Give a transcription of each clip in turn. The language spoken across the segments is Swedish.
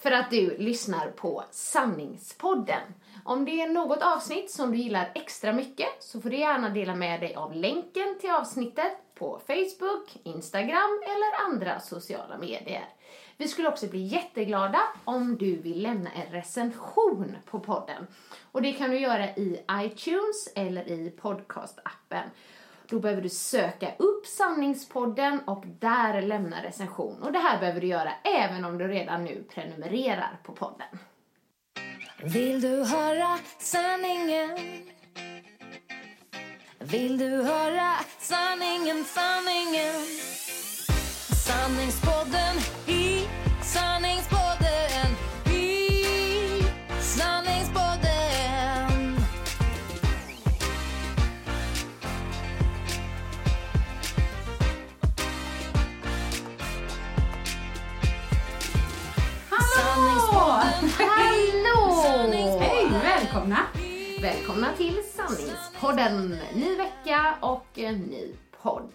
för att du lyssnar på Sanningspodden. Om det är något avsnitt som du gillar extra mycket så får du gärna dela med dig av länken till avsnittet på Facebook, Instagram eller andra sociala medier. Vi skulle också bli jätteglada om du vill lämna en recension på podden. Och det kan du göra i iTunes eller i podcastappen. Då behöver du söka upp Sanningspodden och där lämna recension. Och det här behöver du göra även om du redan nu prenumererar på podden. Vill du höra sanningen? Vill du höra sanningen, sanningen? Sanningspodden Välkomna till Sanningspodden. Ny vecka och en ny podd.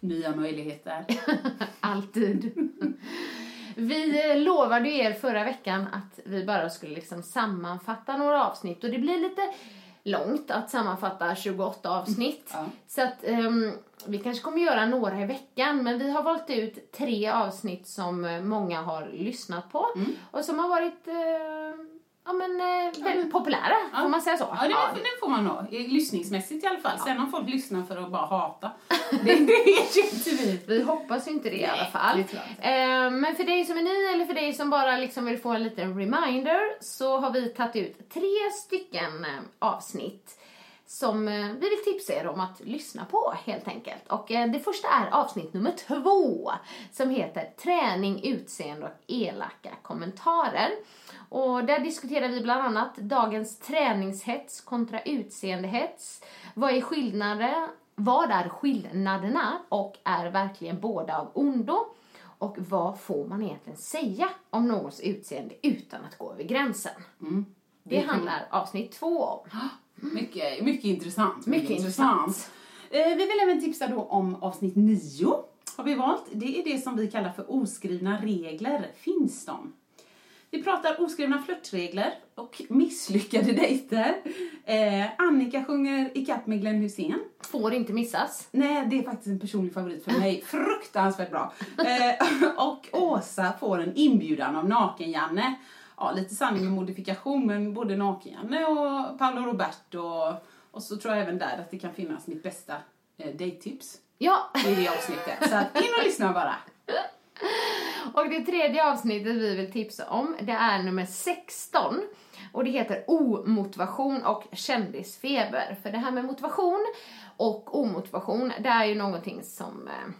Nya möjligheter. Alltid. Vi lovade ju er förra veckan att vi bara skulle liksom sammanfatta några avsnitt och det blir lite långt att sammanfatta 28 avsnitt. Ja. Så att ehm, vi kanske kommer göra några i veckan men vi har valt ut tre avsnitt som många har lyssnat på Mm. och som har varit eh, ja, men, eh, väldigt populära, får man säga så? Ja, det, det får man nog. Lyssningsmässigt i alla fall. Sen om folk lyssnar för att bara hata, det, det vet ju inte vi. Vi hoppas ju inte det i alla fall. Eh, men för dig som är ny eller för dig som bara liksom vill få en liten reminder så har vi tagit ut tre stycken eh, avsnitt som eh, vi vill tipsa er om att lyssna på helt enkelt. Och eh, det första är avsnitt nummer två som heter Träning, utseende och elaka kommentarer. Och där diskuterar vi bland annat dagens träningshets kontra utseendehets. Vad är skillnaden? Vad är skillnaderna och är verkligen båda av ondo? Och vad får man egentligen säga om någons utseende utan att gå över gränsen? Det Det kan- handlar avsnitt två om. Mycket, mycket intressant. Mycket intressant. Eh, vi vill även tipsa då om avsnitt nio. Har vi valt. Det är det som vi kallar för oskrivna regler. Finns de? Vi pratar oskrivna flörtregler och misslyckade dejter. Eh, Annika sjunger ikapp med Glenn Hussein. Får inte missas. Nej, det är faktiskt en personlig favorit för mig. Fruktansvärt bra. Eh, och Åsa får en inbjudan av Naken-Janne. Ja, lite sanning med modifikation, men både Naken-Janne och Paolo Roberto. Och, och så tror jag även där att det kan finnas mitt bästa eh, dejttips Ja, i det avsnittet. Så att in och lyssna bara. och det tredje avsnittet vi vill tipsa om det är nummer 16. Och det heter omotivation och kändisfeber. För det här med motivation och omotivation, det är ju någonting som eh,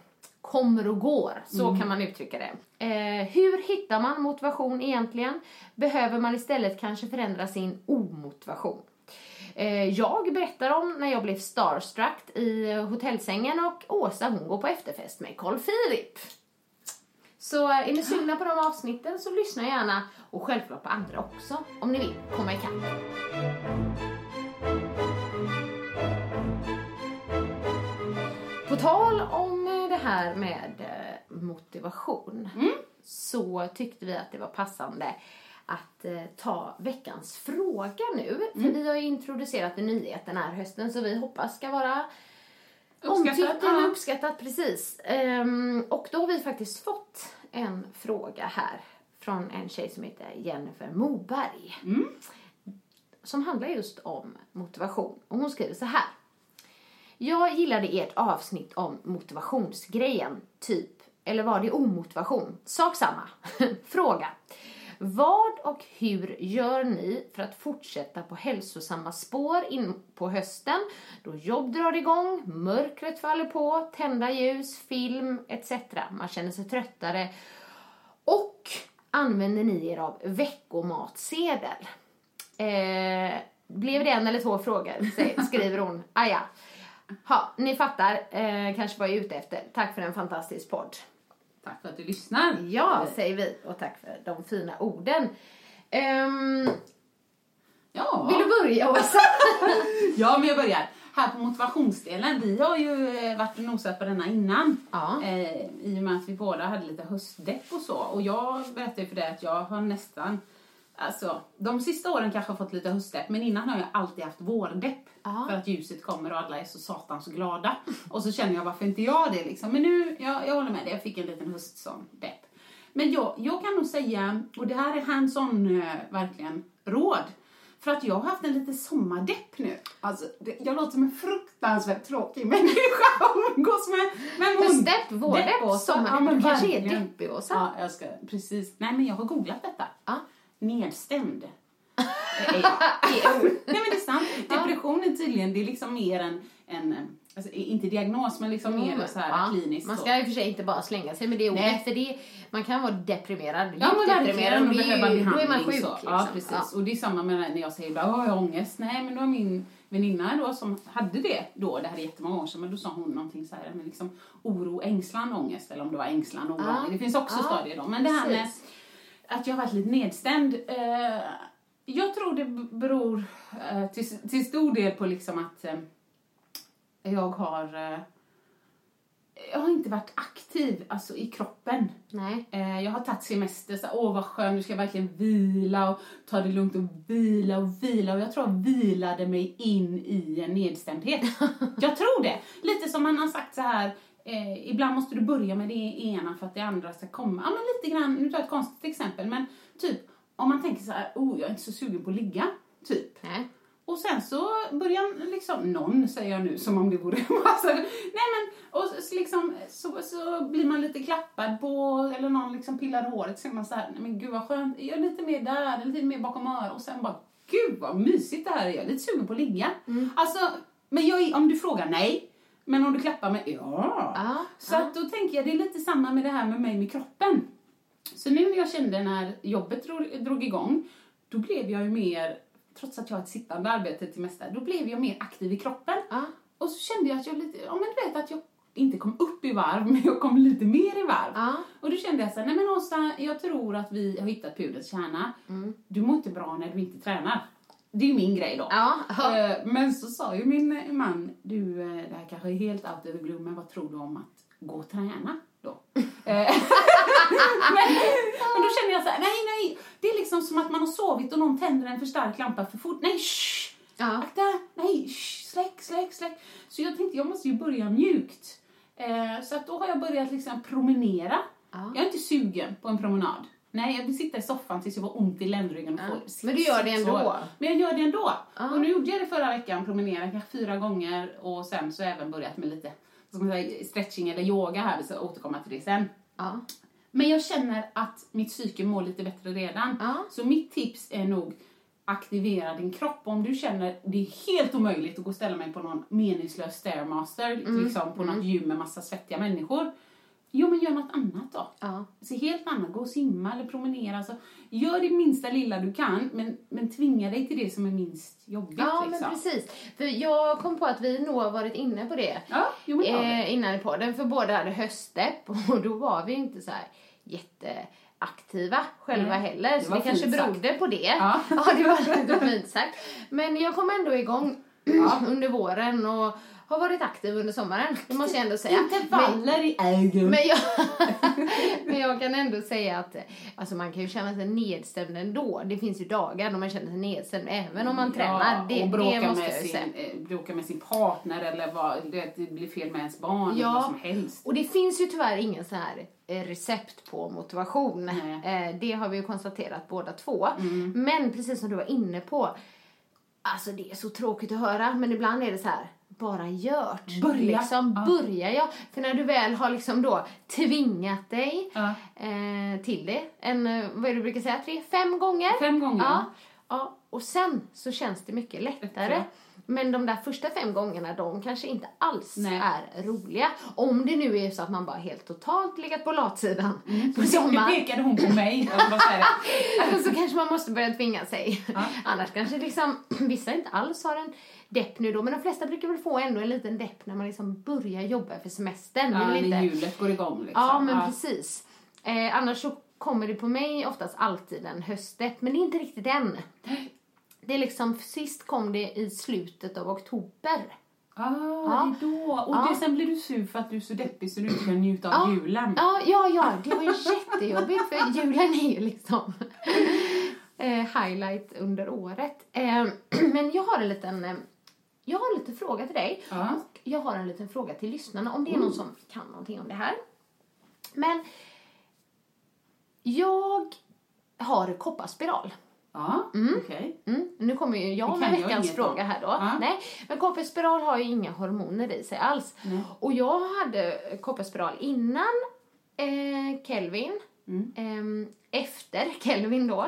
kommer och går. Så kan man uttrycka det. Eh, hur hittar man motivation egentligen? Behöver man istället kanske förändra sin omotivation? Eh, Jag berättar om när jag blev starstruck i hotellsängen och Åsa hon går på efterfest med Carl Philip. Så eh, är ni sugna på de avsnitten så lyssna gärna och självklart på andra också om ni vill komma ikapp. På tal om det här med eh, motivation så tyckte vi att det var passande att eh, ta veckans fråga nu. För vi har ju introducerat en nyhet den här hösten så vi hoppas ska vara Omtyckt eller uppskattat, precis. Ehm, och då har vi faktiskt fått en fråga här från en tjej som heter Jennifer Moberg. Som handlar just om motivation. Och hon skriver så här. Jag gillade ert avsnitt om motivationsgrejen, typ. Eller var det omotivation? Sak samma. Fråga. Vad och hur gör ni för att fortsätta på hälsosamma spår in på hösten då jobb drar igång, mörkret faller på, tända ljus, film etc. Man känner sig tröttare. Och använder ni er av veckomatsedel? Eh, blev det en eller två frågor, skriver hon. Ah, ja. Ha, ni fattar eh, kanske vad jag är ute efter. Tack för en fantastisk podd. Tack för att du lyssnar. Ja, säger vi. Och tack för de fina orden. Ehm, Ja. vill du börja, Åsa? Ja, men jag börjar. Här på motivationsdelen, vi har ju eh, varit och nosat på denna innan. Ja. Eh, I och med att vi båda hade lite höstdepp och så. Och jag berättade ju för dig att jag har nästan, alltså de sista åren kanske har fått lite höstdepp. Men innan har jag alltid haft vårdepp. Ja. För att ljuset kommer och alla är så satans glada. Och så känner jag varför inte jag det liksom. Men nu, jag, jag håller med dig, jag fick en liten höst som depp. Men jag, jag kan nog säga, och det här är hands-on eh, verkligen råd. För att jag har haft en lite sommardepp nu. Alltså, det, jag låter som en fruktansvärt tråkig människa att umgås med. Men hon- Höstdepp, vårdepp, sommardepp. men Du kanske är deppig, Åsa? Ja, jag ska, precis. Nej, men jag har googlat detta. Ja. Nedstämd. är jag. Nej, men det är sant. Depression är tydligen, det är liksom mer en, en alltså, inte diagnos, men liksom mer så här Ja, kliniskt. Man ska i och för sig inte bara slänga sig med det ordet, för det, man kan vara deprimerad, Ja djupt verkligen, och behöva då är man sjuk. så. Liksom. Ja precis, och det är samma med när jag säger bara, "Åh, jag har ångest. Nej men då har min väninna då som hade det då, det här är jättemånga år sedan, men då sa hon någonting så här, men liksom oro, ängslan, ångest, eller om det var ängslan, oro, Ja. det finns också Ja, stadier då. Men det här med. Att jag har varit lite nedstämd, eh, jag tror det beror eh, till, till stor del på liksom att eh, jag har eh, jag har inte varit aktiv alltså i kroppen. Nej. Eh, jag har tagit semester, så åh vad skönt, nu ska jag verkligen vila och ta det lugnt och vila och vila. Och jag tror jag vilade mig in i en nedstämdhet. jag tror det. Lite som man har sagt så här, eh, ibland måste du börja med det ena för att det andra ska komma. Ja men lite grann, nu tar jag ett konstigt exempel, men typ om man tänker så här, oh jag är inte så sugen på att ligga, typ. Nej. Och sen så börjar liksom, någon säger jag nu som om det vore massa, nej men, och så, liksom, så, så blir man lite klappad på, eller någon liksom pillar håret, så är man så här, nej men gud vad skönt, jag är lite mer där, lite mer bakom örat, och sen bara, gud vad mysigt det här är, jag är lite sugen på att ligga. Alltså, men jag, om du frågar, nej. Men om du klappar mig, ja. Ja, så att då tänker jag, det är lite samma med det här med mig med kroppen. Så nu när jag kände när jobbet drog, drog igång, då blev jag ju mer, trots att jag har ett sittande arbete till mesta, då blev jag mer aktiv i kroppen. Ja. Och så kände jag att jag lite, ja men du vet att jag inte kom upp i varv, men jag kom lite mer i varv. Ja. Och då kände jag så här, nej men Åsa, jag tror att vi har hittat pudelns kärna. Du mår inte bra när du inte tränar. Det är ju min grej då. Ja. Eh, Men så sa ju min eh, man, du eh, det här kanske är helt out of the blue, men vad tror du om att gå och träna då? Men, men då kände jag så här, nej nej, det är liksom som att man har sovit och någon tänder en för stark lampa för fort. Nej, shh! Ja. Akta! Nej, shh, släck, släck, släck. Så jag tänkte, jag måste ju börja mjukt. Så att då har jag börjat liksom promenera. Ja. Jag är inte sugen på en promenad. Nej, jag vill sitta i soffan tills jag får ont i ländryggen och Ja. Men du gör det ändå? sår. Men jag gör det ändå. Ja. Och nu gjorde jag det förra veckan, promenerade kanske fyra gånger och sen så även börjat med lite säga, stretching eller yoga här, vi ska återkomma till det sen. Ja. Men jag känner att mitt psyke mår lite bättre redan. Ja. Så mitt tips är nog aktivera din kropp. Om du känner det är helt omöjligt att gå och ställa mig på någon meningslös stairmaster, Mm. liksom på något gym med massa svettiga människor. Jo, men gör något annat då. Ja. Så helt annat, gå och simma eller promenera. Alltså, gör det minsta lilla du kan, men, men tvinga dig till det som är minst jobbigt. Ja, liksom. men precis. För jag kom på att vi nog har varit inne på det Ja, jo, men det. eh, innan i podden. För båda hade höstdepp och då var vi inte så här jätteaktiva själva Nej, heller. Så det kanske sagt. berodde på det. Ja. det var lite fint sagt. Men jag kom ändå igång under våren och har varit aktiv under sommaren. Det måste jag ändå säga. Men- Intervaller i ögonen. men jag, men jag kan ändå säga att alltså man kan ju känna sig nedstämd ändå. Det finns ju dagar då man känner sig nedstämd även om man tränar. Det, och bråka, det måste med sin, eh, bråka med sin partner eller vad, det, blir fel med ens barn eller vad som helst. och det finns ju tyvärr ingen sån här eh, recept på motivation. Nej. Mm. Eh, Det har vi ju konstaterat båda två. Men precis som du var inne på, alltså det är så tråkigt att höra, men ibland är det så här, bara gjort. Börja. Liksom, Ja. börja ja. För när du väl har liksom då tvingat dig Ja. eh, till det, en, eh, vad är det du brukar säga, tre, fem gånger? Fem gånger. Ja. ja. Och sen så känns det mycket lättare. Lättare. Men de där första fem gångerna, de kanske inte alls Nej. är roliga. Om det nu är så att man bara helt totalt legat på latsidan på Mm. Nu sommaren. pekade hon på mig. Så kanske man måste börja tvinga sig. Annars kanske liksom, vissa inte alls har en depp nu då, men de flesta brukar väl få ändå en liten depp när man liksom börjar jobba för semestern. Ja, när lite- hjulet går igång liksom. Ja, men precis. Eh, annars så kommer det på mig oftast alltid en höstdepp, men det är inte riktigt än. Det är liksom, sist kom det i slutet av oktober. Ah, det är då. Och Ja. det, sen blir du sur för att du är så deppig så du inte kan njuta av julen. Ja, ja, ja, det var ju jättejobbigt för julen är ju liksom eh, highlight under året. Eh, men jag har en liten, eh, jag har en liten fråga till dig. Ja. Och jag har en liten fråga till lyssnarna om det är någon som kan någonting om det här. Men jag har kopparspiral. Ja, okej. Mm. Nu kommer ju jag med kan jag veckans inget fråga här då. Ja. Nej, men kopparspiral har ju inga hormoner i sig alls. Och jag hade kopparspiral innan eh, Kelvin, Mm. ehm, efter Kelvin då.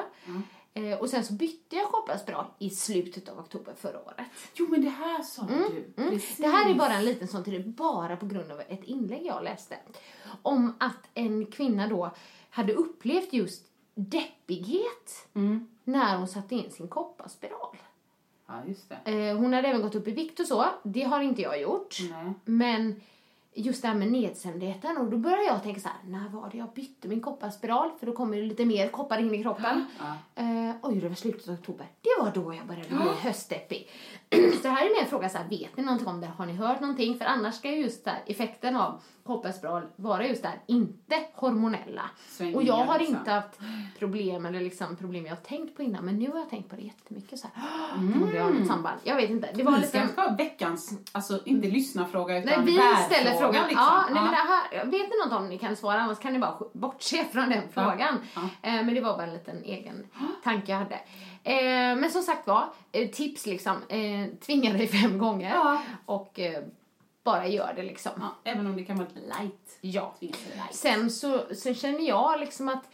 Eh, och sen så bytte jag kopparspiral i slutet av oktober förra året. Jo, men det här sa du. Mm. Precis. Det här är bara en liten sån till bara på grund av ett inlägg jag läste. Om att en kvinna då hade upplevt just deppighet Mm. när hon satte in sin kopparspiral. Ja, just det. Eh, hon hade även gått upp i vikt och så. Det har inte jag gjort. Nej. Men just det här med nedstämdheten och då började jag tänka så här, när var det jag bytte min kopparspiral? För då kommer det lite mer koppar in i kroppen. Eh, oj, det var slutet av oktober. Det var då jag började bli höstdeppig. Så här är mer en fråga så här, vet ni någonting om det? Har ni hört någonting? För annars ska ju just där, effekten av kopparspiral vara just där, inte hormonella. Svängningar, och jag har liksom. inte haft problem eller liksom problem jag har tänkt på innan, men nu har jag tänkt på det jättemycket så här. Mm. Det har något samband. Jag vet inte. Det var Vi lite... ska ha veckans, alltså inte lyssna-fråga Nej, utan vi värdfråga, ställer frågan. Liksom. Ja, nej, men det här, vet ni något om ni kan svara? Annars kan ni bara bortse från den frågan. ja. Eh, men det var bara en liten egen tanke jag hade. Eh, men som sagt var, eh, tips liksom. Eh, tvinga dig fem gånger. Ja. Och eh, bara gör det liksom. Ja, även om det kan vara light. Ja. Light. Sen så, så känner jag liksom att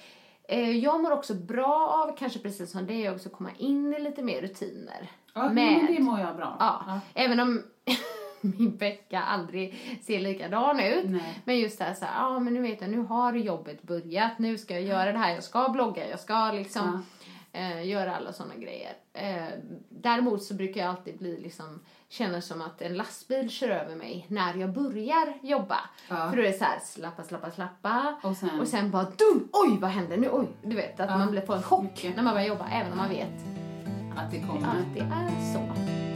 eh, jag mår också bra av, kanske precis som dig, också komma in i lite mer rutiner. Ja, med, men det mår jag bra. Ja, även om min vecka aldrig ser likadan ut. Nej. Men just det här så här, ja men nu vet jag, nu har jobbet börjat, nu ska jag göra det här, jag ska blogga, jag ska liksom eh, göra alla sådana grejer. Eh, däremot så brukar jag alltid bli liksom, känna som att en lastbil kör över mig när jag börjar jobba. Ja. För då är det så här, slappa, slappa, slappa. Och sen- och sen bara dum, oj vad händer nu, oj. Du vet att Ja. man blir på en chock när man börjar jobba, även om man vet Att det kommer. att det är så.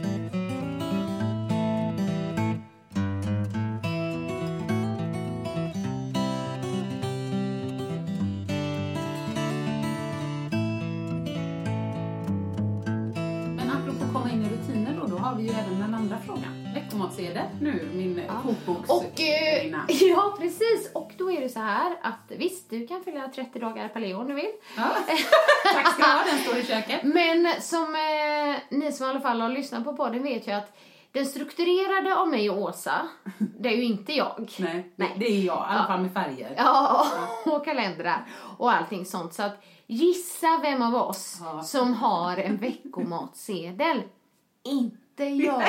Och, eh, ja precis, och då är det så här att visst, du kan fylla 30 dagar paleo om du vill. Ja. Tack ska du ha, den står i köket. Men som eh, ni som i alla fall har lyssnat på podden vet ju att den strukturerade av mig och Åsa, det är ju inte jag. Nej, Nej. det är jag, i alla fall med färger. Ja, och kalendrar och allting sånt. Så att gissa vem av oss Ja. som har en veckomatsedel. Inte jag.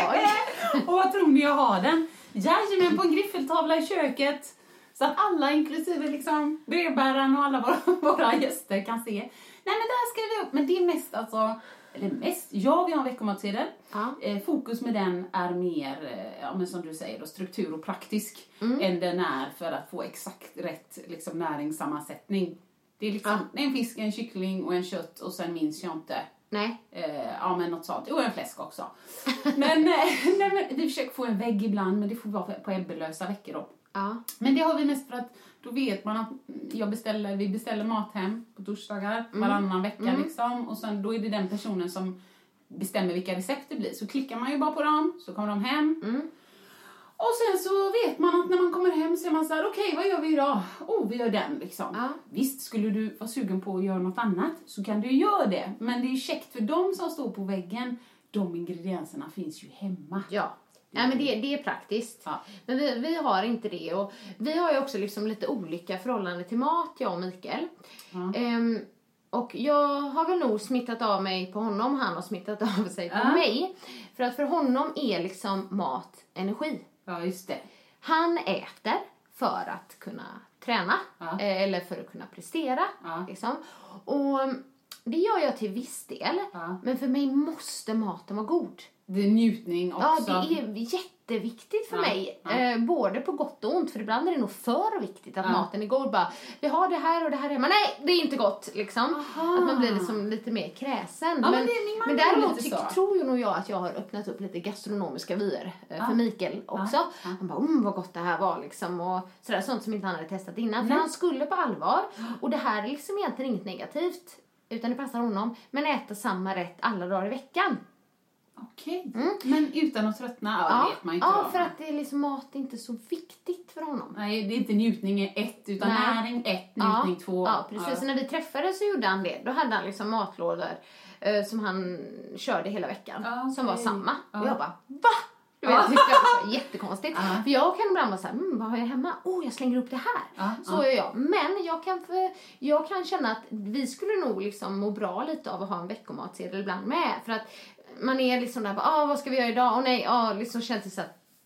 Och vad tror ni jag har den? Jajamän, på en griffeltavla i köket. Så att alla, inklusive liksom brevbäraren och alla våra, våra gäster kan se. Nej men där skriver vi upp. Men det är mest alltså, eller mest, ja vi har en veckomatsedel. Ja. Eh, fokus med den är mer, eh, ja men som du säger då, struktur och praktisk. Mm. Än den är för att få exakt rätt liksom, näringssammansättning. Det är liksom Ja. en fisk, en kyckling och en kött och sen minns jag inte. Nej. Eh, ja men något sånt. Och en fläsk också. men, eh, nej, men vi försöker få en vägg ibland men det får vara på ebbelösa veckor då. Ja. Men det har vi mest för att då vet man att jag beställer, vi beställer mat hem på torsdagar varannan vecka liksom. Och sen då är det den personen som bestämmer vilka recept det blir. Så klickar man ju bara på dem, så kommer de hem. Och sen så vet man att när man kommer hem så är man så här, okej vad gör vi idag? Oh, vi gör den liksom. Ja. Visst, skulle du vara sugen på att göra något annat så kan du ju göra det. Men det är käckt för de som står på väggen, de ingredienserna finns ju hemma. Ja. Nej, men det, det är praktiskt. Ja. Men vi, vi har inte det. Och vi har ju också liksom lite olika förhållanden till mat, jag och Mikael. Ehm, och jag har väl nog smittat av mig på honom, han har smittat av sig på Ja. mig. För att för honom är liksom mat energi. Ja, just det. Han äter för att kunna träna Ja. eh, eller för att kunna prestera. Ja. Liksom. Och det gör jag till viss del. Ja. Men för mig måste maten vara god. Det är njutning också. Ja, det är jätteviktigt för Ja, mig. ja. Eh, både på gott och ont. För ibland är det nog för viktigt att Ja. maten är god. Bara, vi har det här och det här hemma. Nej, det är inte gott. Liksom. Aha. Att man blir liksom lite mer kräsen. men men är däremot tyck- tror ju nog jag att jag har öppnat upp lite gastronomiska vyer eh, för Mikael också. Han bara, mm, vad gott det här var liksom. Och sådär, sånt som inte han hade testat innan. För han skulle på allvar. Och det här är liksom egentligen inget negativt. Utan det passar honom. Men äta samma rätt alla dagar i veckan. Okej. Men utan att tröttna? Ja, det vet man inte. Mm. ja för att det är liksom mat är inte så viktigt för honom. Nej, det är inte njutning är ett, utan Nej. näring ett, njutning två. Ja, precis. Så när vi träffades så gjorde han det. Då hade han liksom matlådor eh, som han körde hela veckan. Ja, Som var samma. Ja. Och jag bara, va? Du vet, tyckte jag var jättekonstigt. Ja. För jag kan ibland vara såhär, mm, vad har jag hemma? Oh, jag slänger upp det här. Ja, så ja. är jag. Men jag kan, för, jag kan känna att vi skulle nog liksom må bra lite av att ha en veckomatsedel ibland med. För att man är liksom där, bara, ah, vad ska vi göra idag? Åh nej, ah, liksom känns det så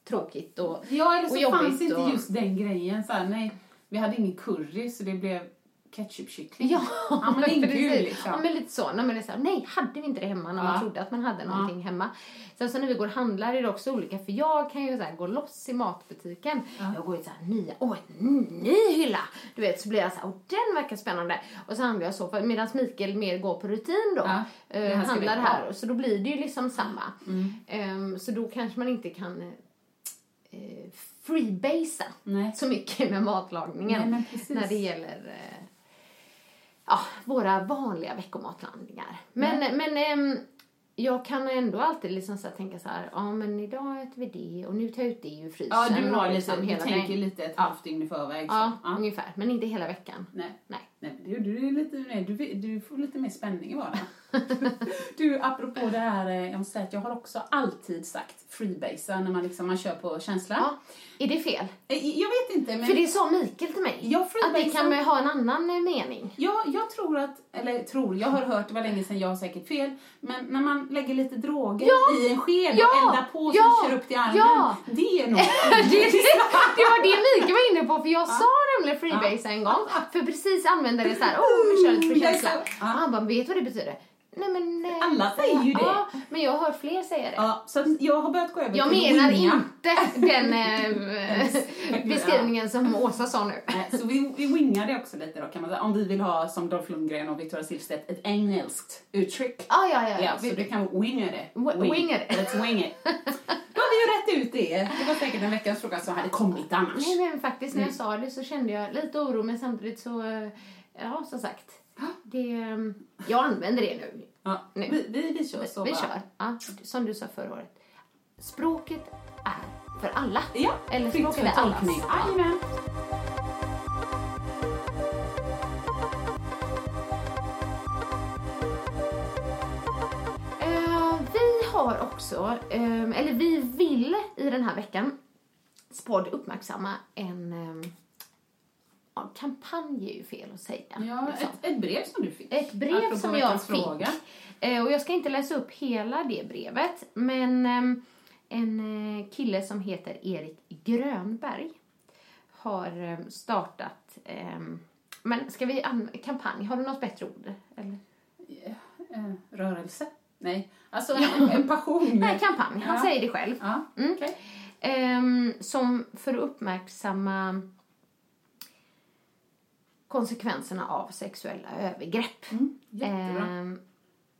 tråkigt och, Ja, eller och så jobbigt. fanns inte och... just den grejen. Så här, nej, vi hade ingen curry så det blev ketchupkyckling. Ja, ja men det är kul liksom. Ja, men lite så. Nej, men det är så här, nej, hade vi inte det hemma när man Ja. trodde att man hade någonting hemma. Sen så när vi går och handlar är det också olika, för jag kan ju så här, gå loss i matbutiken. Jag går ju så här, nya, åh, en ny hylla! Du vet, så blir jag så här, åh, den verkar spännande. Och så handlar jag så, för medan Mikael mer går på rutin då, Ja, eh, handlar här, så då blir det ju liksom samma. Mm. Ehm, så då kanske man inte kan eh, freebasea så mycket med matlagningen Nej, när det gäller eh, ja, våra vanliga veckomatlandningar. Men, men ehm, jag kan ändå alltid liksom så tänka så här, ja men idag äter vi det och nu tar jag ut det ur frysen. Ja, du, har och lite, liksom du hela tänker den- lite ett Ja. halvt dygn i förväg. så. Ja, Ja. ungefär. Men inte hela veckan. Nej. Nej. Nej, men du, du, är lite, nej, du, du får lite mer spänning i vardagen. du, apropå det här, eh, jag måste säga att jag har också alltid sagt freebasea när man, liksom, man kör på känsla. Ja. Är det fel? Eh, Jag vet inte, men För det sa Mikael till mig. Ja, att det kan man ha en annan eh, mening. Ja, jag tror att, eller tror, jag har hört, det var länge sedan, jag har säkert fel, men när man lägger lite droger Ja! i en sked Ja! och eldar på så Ja! kör upp till armen, Ja! det är nog... det, det var det Mikael var inne på, för jag sa nämligen freebase en gång. För precis använde det så här, oh, vi kör lite Jag är känsla. Och han bara, vet du vad det betyder? Nej men... eh, Alla säger ju det. Ja, men jag har hört fler säga det. Ja, så jag har börjat gå över Jag till menar winga. inte den eh, beskrivningen som Åsa sa nu. Nej, Så vi, vi wingar det också lite då kan man säga. Om vi vill ha som Dolph Lundgren och Victoria Silvstedt ett engelskt uttryck. Ah, ja, ja, Ja, ja. så du kan winga det. Wi- winga det. Let's wing it. Då har vi ju rätt ut det. Det var säkert en veckans fråga som hade kommit annars. Nej men faktiskt när jag sa det så kände jag lite oro men samtidigt så, eh, ja som sagt. Det, eh, jag använder det nu. Ja, Nu. vi, vi, vi kör så Vi bara. kör. Ja, som du sa förra året. Språket är för alla. Ja, Eller språket för är allas. Jajamän. Eh, vi har också, eh, eller vi vill i den här veckan Spod uppmärksamma en eh, ja, kampanj är ju fel att säga. Ja, liksom. ett, ett brev som du fick. Ett brev Apropå som jag fick. Fråga. Eh, och jag ska inte läsa upp hela det brevet, men ehm, en eh, kille som heter Erik Grönberg har ehm, startat, ehm, men ska vi an- kampanj, har du något bättre ord? Eller? Eh, rörelse? Nej, alltså en, en passion. Nej, kampanj, han Ja. säger det själv. Ja, Mm. okej. Ehm, som för att uppmärksamma konsekvenserna av sexuella övergrepp. jättebra. Ehm,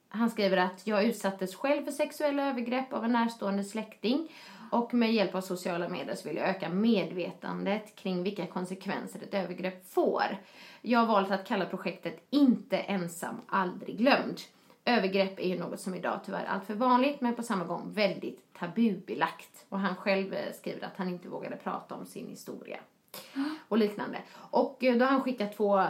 han skriver att jag utsattes själv för sexuella övergrepp av en närstående släkting Och med hjälp av sociala medier så vill jag öka medvetandet kring vilka konsekvenser ett övergrepp får. Jag har valt att kalla projektet Inte ensam, aldrig glömd. Övergrepp är ju något som idag tyvärr är alltför vanligt men på samma gång väldigt tabubelagt. Och han själv eh, skriver att han inte vågade prata om sin historia och liknande. Och eh, då har han skickat två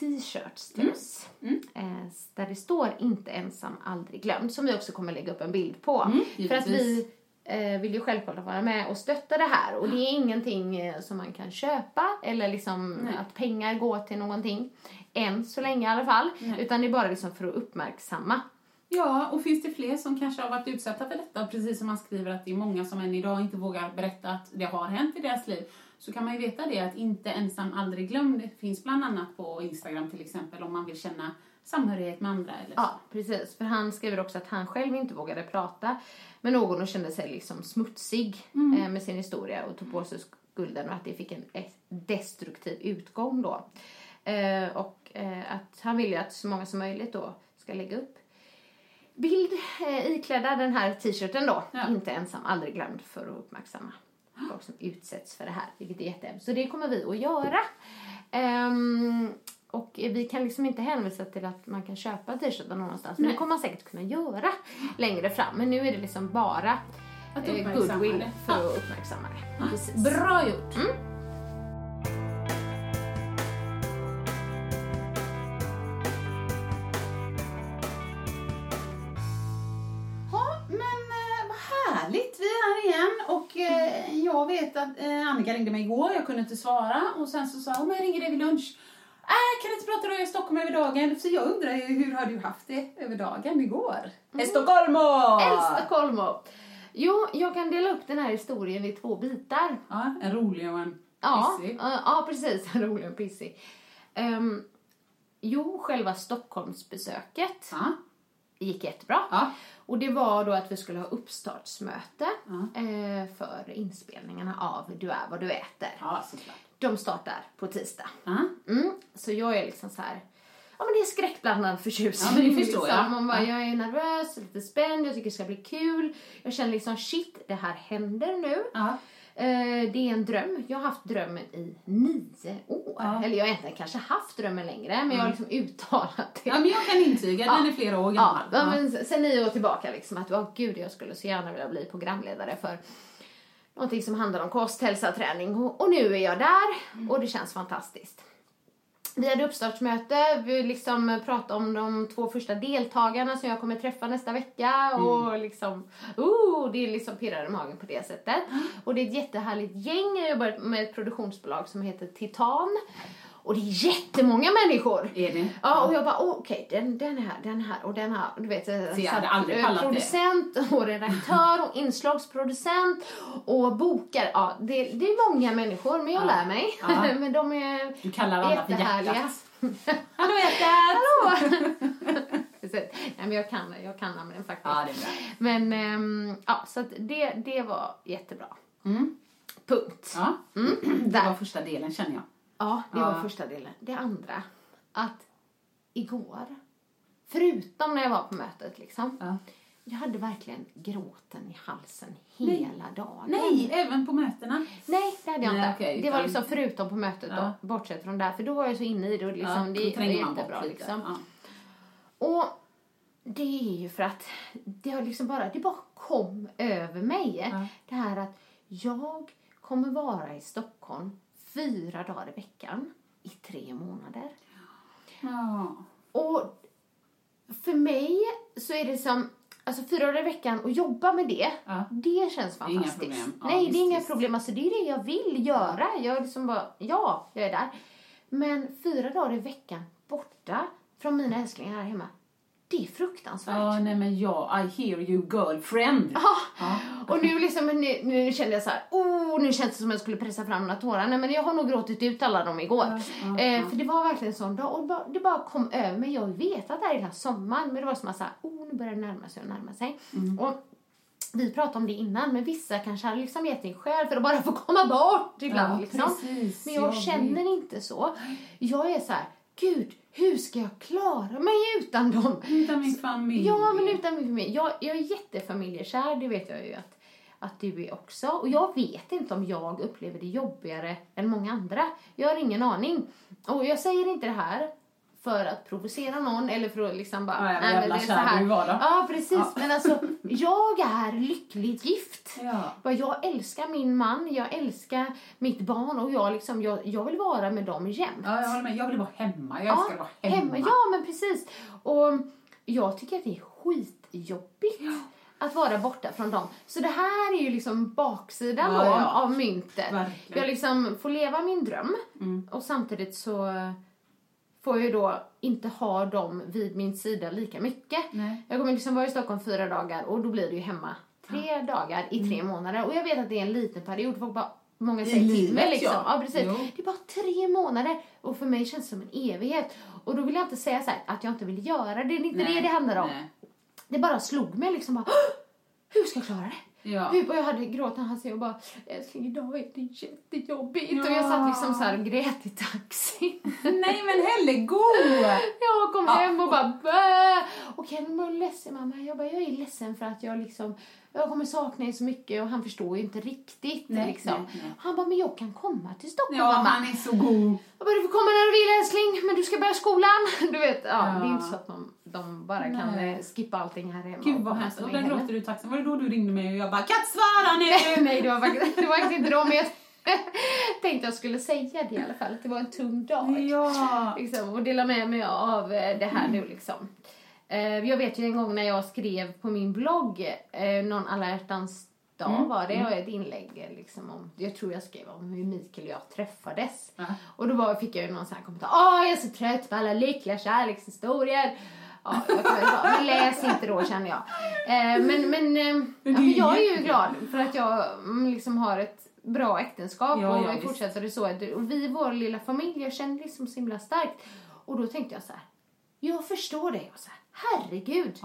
t-shirts till oss. Eh, där det står inte ensam, aldrig glömd. Som vi också kommer lägga upp en bild på. För att vi eh, vill ju självklart vara med och stötta det här. Och det är ingenting eh, som man kan köpa eller liksom att pengar går till någonting. Än så länge i alla fall. Utan det är bara liksom för att uppmärksamma. Ja, och finns det fler som kanske har varit utsatta för detta, precis som han skriver att det är många som än idag inte vågar berätta att det har hänt i deras liv, så kan man ju veta det att inte ensam, aldrig glömd finns bland annat på Instagram till exempel om man vill känna samhörighet med andra eller så. Ja, precis. För han skriver också att han själv inte vågade prata med någon och kände sig liksom smutsig eh, med sin historia och tog på sig skulden och att det fick en ett destruktiv utgång då. Eh, och eh, att han vill ju att så många som möjligt då ska lägga upp bild eh, iklädda den här t-shirten då. Ja. Inte ensam, aldrig glömd för att uppmärksamma folk som utsätts för det här, vilket är jättehemskt. Så det kommer vi att göra. Ehm, och vi kan liksom inte hänvisa till att man kan köpa t-shirten någonstans. Men det kommer man säkert kunna göra längre fram. Men nu är det liksom bara Att eh, goodwill det. för att uppmärksamma det. Precis. Bra gjort! Ja, jag vet att eh, Annika ringde mig igår, jag kunde inte svara och sen så sa hon, men jag ringer dig vid lunch. Äh, kan du inte prata då i Stockholm över dagen? Så jag undrar ju, hur har du haft det över dagen igår? Mm. Stockholm! Älsta Jo, jag kan dela upp den här historien i två bitar. Ja, en rolig och en Ja, pissig. ja, ja precis. Rolig och pissig. Ehm, jo, själva Stockholmsbesöket Ja. gick jättebra. Ja. Och det var då att vi skulle ha uppstartsmöte eh, för inspelningarna av Du är vad du äter. ja, såklart. De startar på tisdag. Ja. Mm, så jag är liksom så här. Ja men det är skräckblandad förtjusning. Ja, men det förstår jag. Man bara, Ja. Jag är nervös, lite spänd, jag tycker det ska bli kul. Jag känner liksom shit, det här händer nu. Ja. Eh, det är en dröm. Jag har haft drömmen i nio år. Ja. Mm. Eller jag har egentligen kanske haft drömmen längre, men jag har liksom uttalat det. ja, men jag kan intyga, den är flera år Ja, gammal. ja. men sen nio år tillbaka liksom att, åh gud, jag skulle så gärna vilja bli programledare för någonting som handlar om kost, hälsa, träning. Och, och nu är jag där och det känns fantastiskt. Vi hade uppstartsmöte, vi liksom pratade om de två första deltagarna som jag kommer träffa nästa vecka. Och liksom, oh, det är liksom pirrar i magen på det sättet. Och det är ett jättehärligt gäng, jag jobbar med ett produktionsbolag som heter Titan. Och det är jättemånga människor. Är det? Ja, och jag bara, okej, den, den här, den här och den här. Du vet, så jag hade aldrig pallat det. producent och redaktör och inslagsproducent och bokare. Ja, det, det är många människor, men jag lär mig. Ja. men de är Du kallar alla för hjärtat. Hallå hjärtat! Hallå! Nej, men jag kan, jag kan namnen faktiskt. Ja, det är bra. Men, ehm, ja, så det, det var jättebra. Mm. Punkt. Ja, Mm, det var första delen känner jag. Ja, det Ja. var första delen. Det andra, att igår, förutom när jag var på mötet liksom, Ja. jag hade verkligen gråten i halsen hela dagen. Nej, även på mötena. Nej, det hade jag Nej, inte. okej, det var liksom förutom på mötet Ja. då, bortsett från det. För då var jag så inne i det och liksom, då det var jättebra liksom. Ja. Och det är ju för att det har liksom bara, det bara kom över mig. Ja. Det här att jag kommer vara i Stockholm fyra dagar i veckan i tre månader. Ja. Och för mig så är det som, alltså fyra dagar i veckan och jobba med det, Ja. det känns är inga fantastiskt. problem. Ja, Nej, det är inga problem. Alltså det är det jag vill göra. Jag är liksom bara, ja, jag är där. Men fyra dagar i veckan borta från mina älsklingar här hemma, det är fruktansvärt. Ja, nej men ja, I hear you girlfriend. Ja. Och nu liksom, nu, nu kände jag så här, oh, nu känns det som att jag skulle pressa fram några tårar. Nej men jag har nog gråtit ut alla dem igår. eh, För det var verkligen en sån dag och det bara, kom över mig. Jag har vetat det här hela sommaren men det var som att så här, oh, nu börjar det närma sig och närma sig. Och vi pratade om det innan, men vissa kanske hade liksom gett en själ för att bara få komma bort ibland. Ja, liksom. precis. Men jag, Jag känner inte så. Jag är så här, gud, hur ska jag klara mig utan dem? Utan min familj. Ja, men utan min familj. Jag, jag är jättefamiljekär, det vet jag ju att, att du är också. Och jag vet inte om jag upplever det jobbigare än många andra. Jag har ingen aning. Och jag säger inte det här för att provocera någon eller för att liksom bara... Ja, ja, "Nej, jävla det är så här." var då. Ja, precis. Ja. Men alltså, jag är lyckligt gift. Ja. Jag älskar min man, jag älskar mitt barn och jag, liksom, jag, jag vill vara med dem jämt. Ja, jag håller med. Jag vill vara hemma. Jag älskar att vara hemma. Ja, men precis. Och jag tycker att det är skitjobbigt att vara borta från dem. Så det här är ju liksom baksidan Ja, ja. av myntet. Verkligen. Jag liksom får leva min dröm Mm. och samtidigt så får jag ju då inte ha dem vid min sida lika mycket. Nej. Jag kommer liksom vara i Stockholm fyra dagar och då blir det ju hemma tre dagar i tre månader. Och jag vet att det är en liten period. Folk bara, många Mm. Säger till mig liksom. ja. Ja, precis. Jo. Det är bara tre månader och för mig känns det som en evighet. Och då vill jag inte säga så här, att jag inte vill göra det. Det är inte Nej, det det handlar om. nej. Det bara slog mig liksom bara, "Åh! hur ska jag klara det? Ja. Jag hade gråtit när han säger bara, älskling idag är det jättejobbigt. Och jag Ja. satt liksom så här och grät i taxin. Nej men Hellego! Jag kom Ja. hem och bara bä! Och Ken var ledsen mamma. Jag bara, jag är ledsen för att jag liksom, jag kommer sakna er så mycket och han förstår ju inte riktigt Nej, liksom. nej, nej. Han bara, men jag kan komma till Stockholm Ja, mamma. han är så god. Jag bara, du får komma när du vill älskling, men du ska börja skolan. Du vet, ja, Ja. det är inte så att de, de bara kan eh, skippa allting här hemma. Gud vad hemskt. Och heller. gråter du taxin. Var det då du ringde mig och jag bara Katt svara nu! Nej, det var faktiskt, det var faktiskt inte då, men jag tänkte jag skulle säga det i alla fall. Att det var en tung dag. Ja. liksom, och dela med mig av eh, det här nu liksom. Eh, Jag vet ju en gång när jag skrev på min blogg, eh, någon alla hjärtans dag var det, och ett inlägg eh, liksom om, jag tror jag skrev om hur Mikael och jag träffades. Ja. Och då var, fick jag ju någon sån här kommentar, åh jag är så trött på alla lyckliga kärlekshistorier. Ja, jag men läs inte då känner jag. Men men ja, jag är ju glad för att jag mm, liksom har ett bra äktenskap Ja, och ja, vi visst. fortsätter det så. Och vi, vår lilla familj, jag kände liksom så himla starkt. Och då tänkte jag så här, jag förstår dig. Och så här, herregud.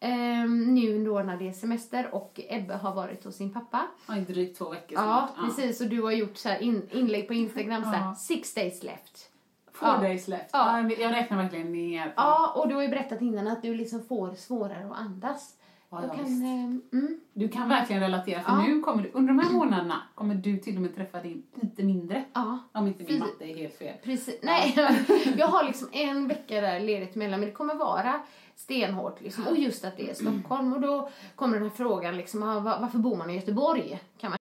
Ehm, nu då när det är semester och Ebbe har varit hos sin pappa. Ja, i drygt två veckor Ja, snart. precis. Och du har gjort så in, inlägg på Instagram så här, Ja. six days left. Four Ja. days left. Ja. Ja. Jag räknar verkligen ner. Ja, och du har ju berättat innan att du liksom får svårare att andas. Ja, Jag ja, kan, ehm, mm, Du kan verkligen relatera för Ja. nu kommer du, under de här månaderna kommer du till och med träffa din lite mindre. ja. Om inte min matte är helt fel. Precis. Nej, jag har liksom en vecka där ledigt emellan men det kommer vara stenhårt liksom. Och just att det är Stockholm och då kommer den här frågan liksom, ah, va- varför bor man i Göteborg? Kan man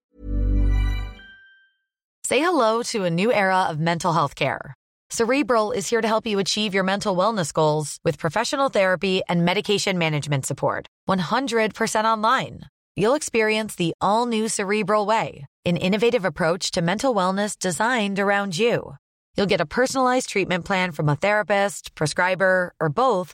Say hello to a new era of mental health care. Cerebral is here to help you achieve your mental wellness goals with professional therapy and medication management support. 100% online. You'll experience the all new Cerebral Way, an innovative approach to mental wellness designed around you. You'll get a personalized treatment plan from a therapist, prescriber, or both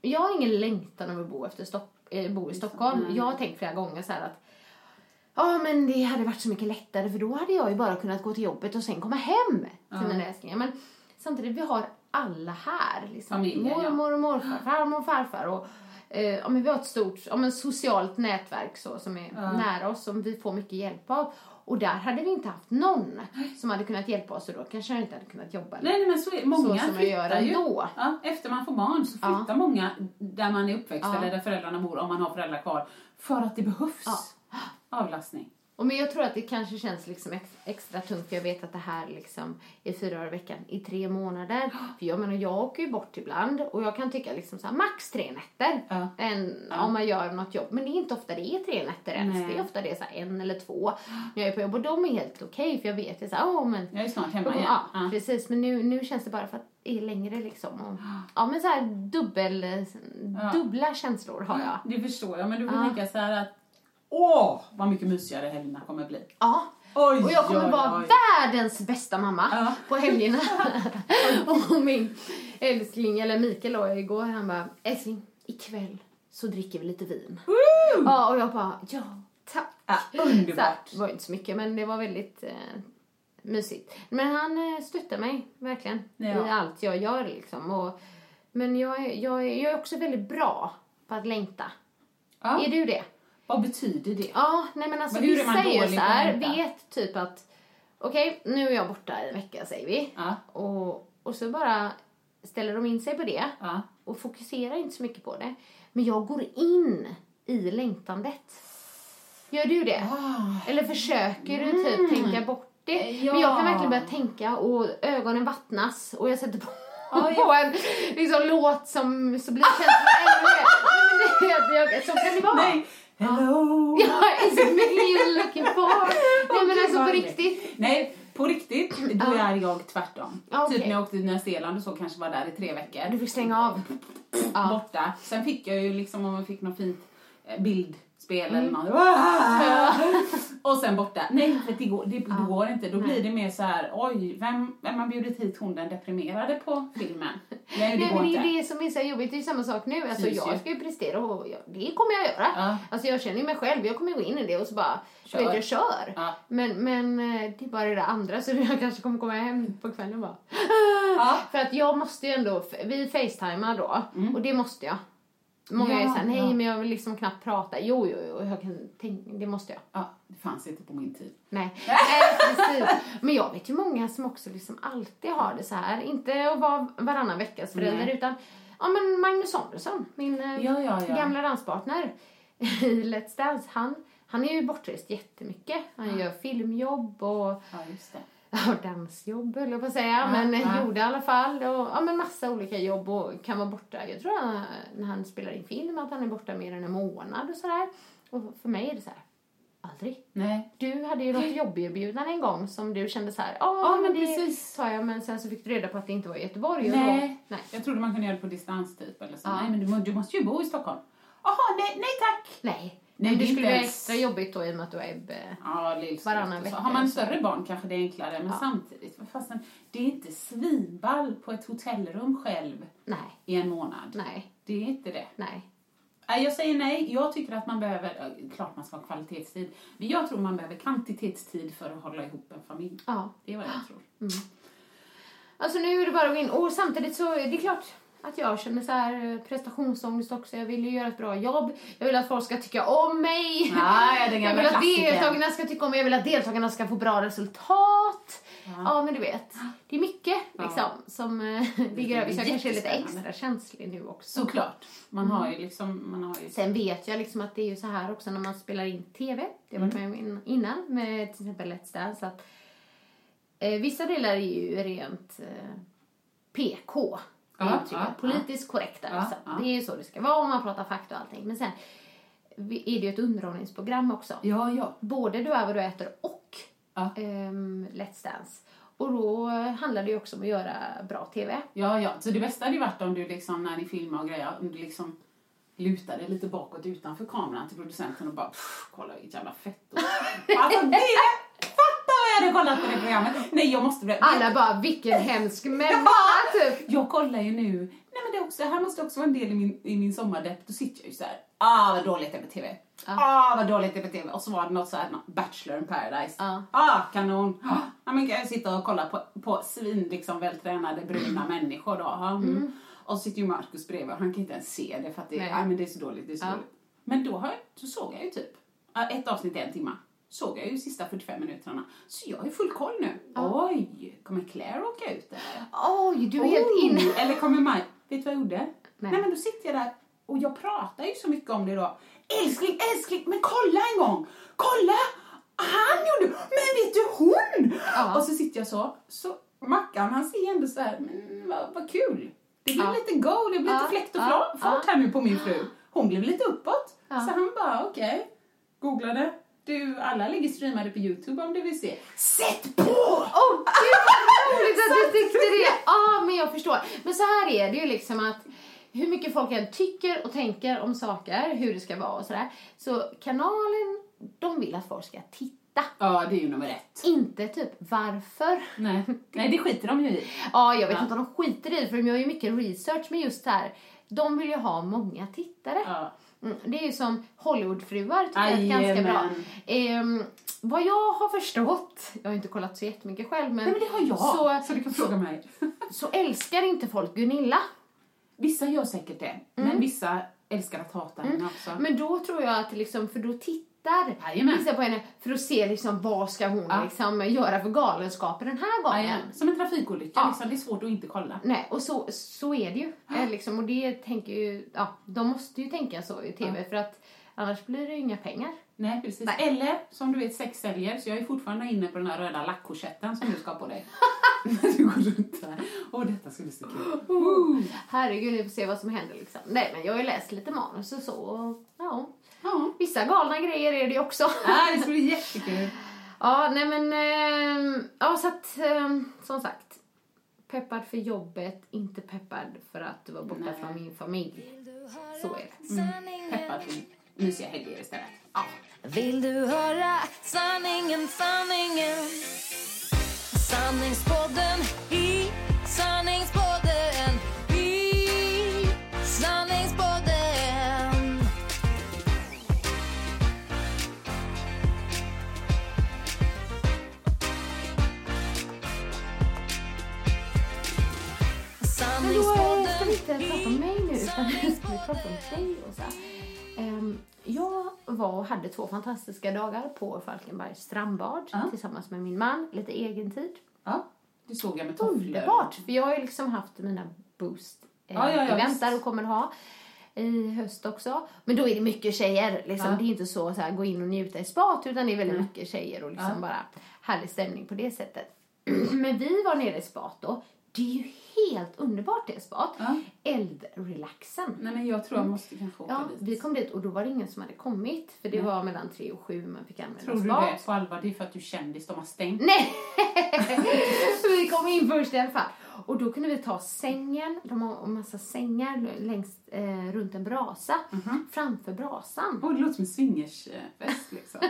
Jag har ingen längtan över att bo, efter Stock, eh, bo i Stockholm. Jag har tänkt flera gånger så att Ja men det hade varit så mycket lättare för då hade jag ju bara kunnat gå till jobbet och sen komma hem till mina älsklingar. Men samtidigt, vi har alla här. Liksom. Familjen. Mormor och morfar, farmor och farfar. Och, eh, ja, men vi har ett stort ja, men socialt nätverk så, som är nära oss som vi får mycket hjälp av. Och där hade vi inte haft någon som hade kunnat hjälpa oss och då kanske jag inte hade kunnat jobba. Nej, nej, men så är många Så som jag gör ändå. Ja, efter man får barn så Ja. flyttar många där man är uppväxt Ja. eller där föräldrarna bor, om man har föräldrar kvar, för att det behövs Ja. avlastning. Och men jag tror att det kanske känns liksom ex, extra tungt för jag vet att det här liksom är fyra dagar i veckan i tre månader. För jag menar jag åker ju bort ibland och jag kan tycka liksom så här, max tre nätter Ja. än, om man gör något jobb. Men det är inte ofta det är tre nätter ens. Nej. Det är ofta det är så här en eller två när jag är på jobb och de är helt okej för jag vet ju så här, åh men Jag är snart hemma Ja, igen. ja, Ja. precis. Men nu, nu känns det bara för att det är längre liksom. Och, ja, men så här dubbel, dubbla känslor har jag. Det förstår jag, men du får Ja. tänka så här att åh, vad mycket mysigare helgerna kommer bli. Ja. Oj, och jag kommer oj, vara oj. världens bästa mamma Ja. på helgerna. och min älskling, eller Mikael då, igår, han bara, älskling, ikväll så dricker vi lite vin. Ja, och jag bara, ja, tack. Ja, Så underbart. det var inte så mycket, men det var väldigt eh, mysigt. Men han eh, stöttar mig verkligen Ja. i allt jag gör liksom. Och, men jag, är- jag, jag är också väldigt bra på att längta. Ja. Är du det? Vad betyder det? Ja, nej men alltså Men hur är vissa man är ju dålig så på att här, vänta? vet typ att okej, nu är jag borta en vecka säger vi. Ja. Och, och så bara ställer de in sig på det Ja. och fokuserar inte så mycket på det. Men jag går in i längtandet. Gör du det? Eller försöker du typ tänka bort det? Mm. Ja. Men jag kan verkligen börja tänka och ögonen vattnas och jag sätter på, Ja, på en liksom, låt som så blir känslan ännu mer. Så kan det vara. Nej. Hello. Ja, is it me looking for? Nej men alltså på riktigt. Nej, på riktigt, då är jag tvärtom. Okej. Typ när jag åkte till Nya Zeeland och så kanske var där i tre veckor. Du fick stänga av. Borta. Sen fick jag ju liksom om man fick något fint eh, Mm. eller något. Och sen borta. Nej, för det går, det, det går inte. Då blir det mer så här, oj, vem, vem har bjudit hit hon den deprimerade på filmen? Nej, det Nej, går det är inte. det som är så jobbigt. Det är ju samma sak nu. Alltså, Precis jag ska ju prestera och jag, det kommer jag göra. Ja. Alltså, jag känner ju mig själv. Jag kommer gå in i det och så bara, Kör. vet jag kör. Ja. Men, men eh, det är bara det där andra så jag kanske kommer komma hem på kvällen och bara. För att jag måste ju ändå, vi facetimar då och det måste jag. Många. Ja, är såhär, nej ja. men jag vill liksom knappt prata. Jo, jo, jo, jag kan tänka, det måste jag. Ja, det fanns inte på min tid. Nej, Nej precis. Men jag vet ju många som också liksom alltid har det så här. Inte att vara varannan veckas förälder Nej. utan ja, men Magnus Samuelsson, min eh, Ja, ja, ja. gamla danspartner i Let's Dance. Han, han är ju bortrest jättemycket. Han gör filmjobb och Ja, just det. Ja, dansjobb höll jag på att säga. men eh, ja. gjorde i alla fall. Och, ja, men massa olika jobb och kan vara borta. Jag tror han, när han spelar in film att han är borta mer än en månad och sådär. Och för mig är det så här, aldrig. Nej. Du hade ju något jobberbjudande en gång som du kände så här, ja Ja, men men det precis. tar jag men sen så fick du reda på att det inte var i Göteborg Nej. nej. Jag trodde man kunde göra det på distans typ. Eller så. Ja. Nej, men du, du måste ju bo i Stockholm. Jaha, nej, nej tack. Nej. Nej, men det det är skulle vara ens- extra jobbigt då i och med att du är eh, Ja, Varannan vecka Har man större barn kanske det är enklare, men Ja. samtidigt, fasen, det är inte svinball på ett hotellrum själv nej, i en månad. nej, Det är inte det. nej. Jag säger nej. Jag tycker att man behöver, ja, klart man ska ha kvalitetstid, men jag tror man behöver kvantitetstid för att hålla ihop en familj. Ja. Det är vad jag tror. Alltså nu är det bara att gå in. Och samtidigt så är det klart att jag känner så här eh, prestationsångest också. Jag vill ju göra ett bra jobb. Jag vill att folk ska tycka om mig. Den jag vill att deltagarna ska tycka om mig. Jag vill att deltagarna ska få bra resultat. Ja, men du vet. Det är mycket liksom som eh, ligger över. Så jag kanske är lite extra känslig nu också. Såklart. Man har ju liksom, man har ju... Sen vet jag liksom att det är ju så här också när man spelar in TV. Det har jag varit med om in- innan med till exempel Let's Dance. Att, eh, vissa delar är ju rent eh, PK. Ja, uttrycket. ja, Politiskt korrekta. Ja, liksom. ja. Det är ju så det ska vara om man pratar fakta och allting. Men sen är det ju ett underhållningsprogram också. Ja, ja. Både Du är vad du äter och Ja. ehm, Let's Dance. Och då handlar det ju också om att göra bra TV. Ja, ja. Så det bästa hade ju varit om du liksom, när ni filmar och grejer, om du liksom lutade lite bakåt utanför kameran till producenten och bara "Pff, kolla vilket jävla fett. alltså det! Hade kollat på det programmet. Nej, jag måste bli... Alla bara, vilken hemsk människa typ. Jag kollar ju nu, nej men det, också, här måste också vara en del i min, i min sommardepp, då sitter jag ju så här. ah vad dåligt det är på TV. Ah vad dåligt det är på TV. Och så var det något så här, Bachelor in paradise. Ja. Ah kanon. Ah, ja, men jag sitta och kolla på, på svin liksom vältränade bruna människor då. Ja, mm. Och så sitter ju Markus bredvid och han kan inte ens se det för att det, Nej. ah, men det är så dåligt. Det är så dåligt. Men då, har så såg jag ju typ ah, ett avsnitt i en timme. Såg jag ju sista 45 minuterna. Så jag har full koll nu. Oj, kommer Claire åka ut eller? Oj, du är helt Oh, inne. Eller kommer Maj... Vet du vad jag gjorde? Nej. Nej. men då sitter jag där och jag pratar ju så mycket om det då. Älskling, älskling, men kolla en gång! Kolla! Han gjorde... Men vet du hon? Ja. Och så sitter jag så. Så Mackan han ser ändå så här, men vad, vad kul. Det blev Ja. lite go, det blev Ja, lite fläkt och ja, fart ja. här nu på min fru. Hon blev lite uppåt. Ja. Så han bara, okej. Googlade. Du, alla ligger streamade på Youtube om du vill se. Sätt på! Åh gud vad roligt att du tyckte det! Ja, men jag förstår. Men så här är det ju liksom att hur mycket folk än tycker och tänker om saker, hur det ska vara och sådär. Så kanalen, de vill att folk ska titta. Ja, det är ju nummer ett. Inte typ varför. Nej, Nej det skiter de ju i. Ja, jag vet Ja. inte om de skiter i det, för de gör ju mycket research med just det här. De vill ju ha många tittare. Ja. Mm, det är ju som Hollywoodfruar tycker jag är ganska bra. Ehm, vad jag har förstått, jag har inte kollat så jättemycket själv, men, Nej, men det har jag. Så, Så, du kan fråga mig. så älskar inte folk Gunilla. Vissa gör säkert det, men vissa älskar att hata henne också. Men då tror jag att liksom, för då tittar Jajamän. vissa på henne för att se liksom vad ska hon Ja. liksom göra för galenskaper den här gången. Jajamän. Som en trafikolycka, Ja. liksom. det är svårt att inte kolla. Nej, och så, så är det ju. Eh, liksom, och det tänker ju, ja, de måste ju tänka så i tv för att annars blir det ju inga pengar. Nej, precis. Nej. Eller, som du vet, sex säljer. Så jag är fortfarande inne på den här röda lackkorsetten som du ska ha på dig. du går runt där. Åh, detta ska bli så kul. Woo! Herregud, ni får se vad som händer liksom. Nej, men jag har ju läst lite manus och så. Och, ja. Ja. Vissa galna grejer är det ju också. Ah, det ska bli jättekul. Ja, nej men, ehm, ja så att, ehm, som sagt. Peppad för jobbet, inte peppad för att vara borta Nej. från min familj. Så är det. Sanningen. Peppad till mysiga helger istället. Ja. Vill du höra sanningen, sanningen? Sanningspodden i sanningspodden utan nu ska vi prata om dig, Åsa. Ehm, jag var och hade två fantastiska dagar på Falkenbergs strandbad Ja. tillsammans med min man, lite egen tid. Ja, det såg jag med tofflor. Underbart! För jag har ju liksom haft mina boost eh, Ja, ja, där och kommer ha i höst också. Men då är det mycket tjejer. Liksom. Ja. Det är inte så, så här, gå in och njuta i spat utan det är väldigt Nej. mycket tjejer och liksom Ja. bara härlig stämning på det sättet. Men vi var nere i spat då. Det är ju helt underbart det spat. Ja. Eldrelaxen. Nej, men jag tror jag måste kanske åka Ja, dit. vi kom dit och då var det ingen som hade kommit. För det Nej. var mellan tre och sju man fick använda Tror du spat. det på allvar? Det är för att du är kändis, de har stängt. Nej! vi kom in först i alla fall. Och då kunde vi ta sängen, de har en massa sängar längs, eh, runt en brasa, framför brasan. Åh, det låter som en swingersfest liksom.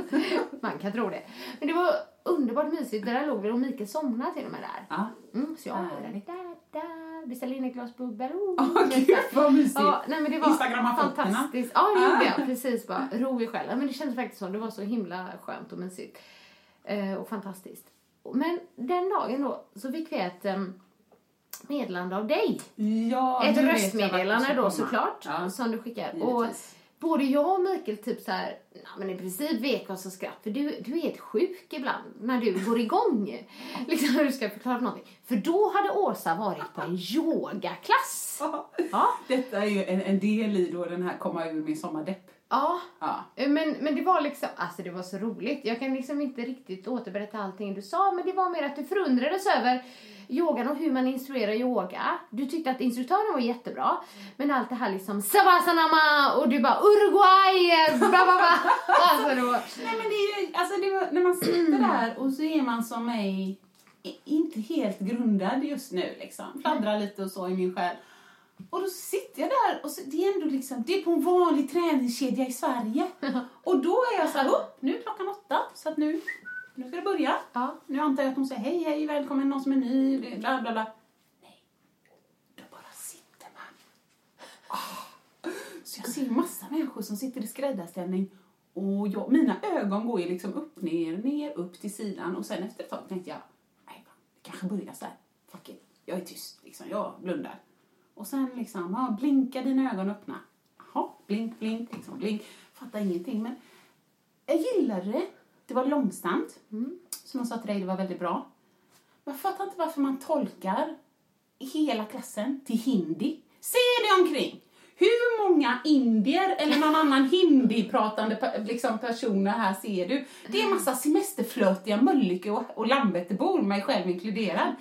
Man kan tro det. Men det var underbart mysigt. Där låg vi och Mikael somnade till och med där. ja. Mm, så jag Härligt. där, där, beställde in ett glas bubbel. Oh, Åh, gud vad mysigt. Ja, nej, men det var Instagramma fantastiskt. Ja, det gjorde Ah. jag. Precis, bara ro i själen. Men det kändes faktiskt så. Det var så himla skönt och mysigt. Eh, och fantastiskt. Men den dagen då så fick vi ett um, meddelande av dig. Ja, ett röstmeddelande då såklart. Ja. Som du skickar. Givetvis. Och både jag och Mikael typ så här, nej, men i princip vek oss och skratt. För du, du är helt sjuk ibland när du går igång. liksom när du ska förklara någonting. För då hade Åsa varit på en yogaklass. Ja. Detta är ju en, en del i då den här komma ur min sommardepp. Ja. Ja. Men, men det var liksom, alltså det var så roligt. Jag kan liksom inte riktigt återberätta allting du sa, men det var mer att du förundrades över yogan och hur man instruerar yoga. Du tyckte att instruktören var jättebra, men allt det här liksom savasanama och du bara Uruguay, bla bla bla. Alltså det var, Nej men det är ju, alltså det var, när man sitter där och så är man som mig inte helt grundad just nu liksom. Fladdrar lite och så i min själ. Och då sitter jag där och så, det är ändå liksom, det är på en vanlig träningskedja i Sverige. Och då är jag så här, upp, nu är klockan åtta så att nu, nu ska det börja. Ja. Nu antar jag att hon säger hej hej välkommen någon som är ny, bla bla bla. Nej, då bara sitter man. Ah. Så Så jag ser massa människor som sitter i skräddarställning och jag, mina ögon går ju liksom upp, ner, ner, upp till sidan och sen efter ett tag tänkte jag, nej, det kanske börjar så här. Fuck it, jag är tyst liksom, jag blundar. Och sen liksom, ja, blinka dina ögon öppna. Jaha, blink, blink, liksom, blink. Fattar ingenting men jag gillade det. Det var långsamt. Som jag sa till dig, det var väldigt bra. Men jag fattar inte varför man tolkar hela klassen till hindi. Se dig omkring! Hur många indier eller någon annan hindi-pratande liksom personer här ser du? Det är massa semesterflötiga Mölnlycke och, och Landvettebor, mig själv inkluderad.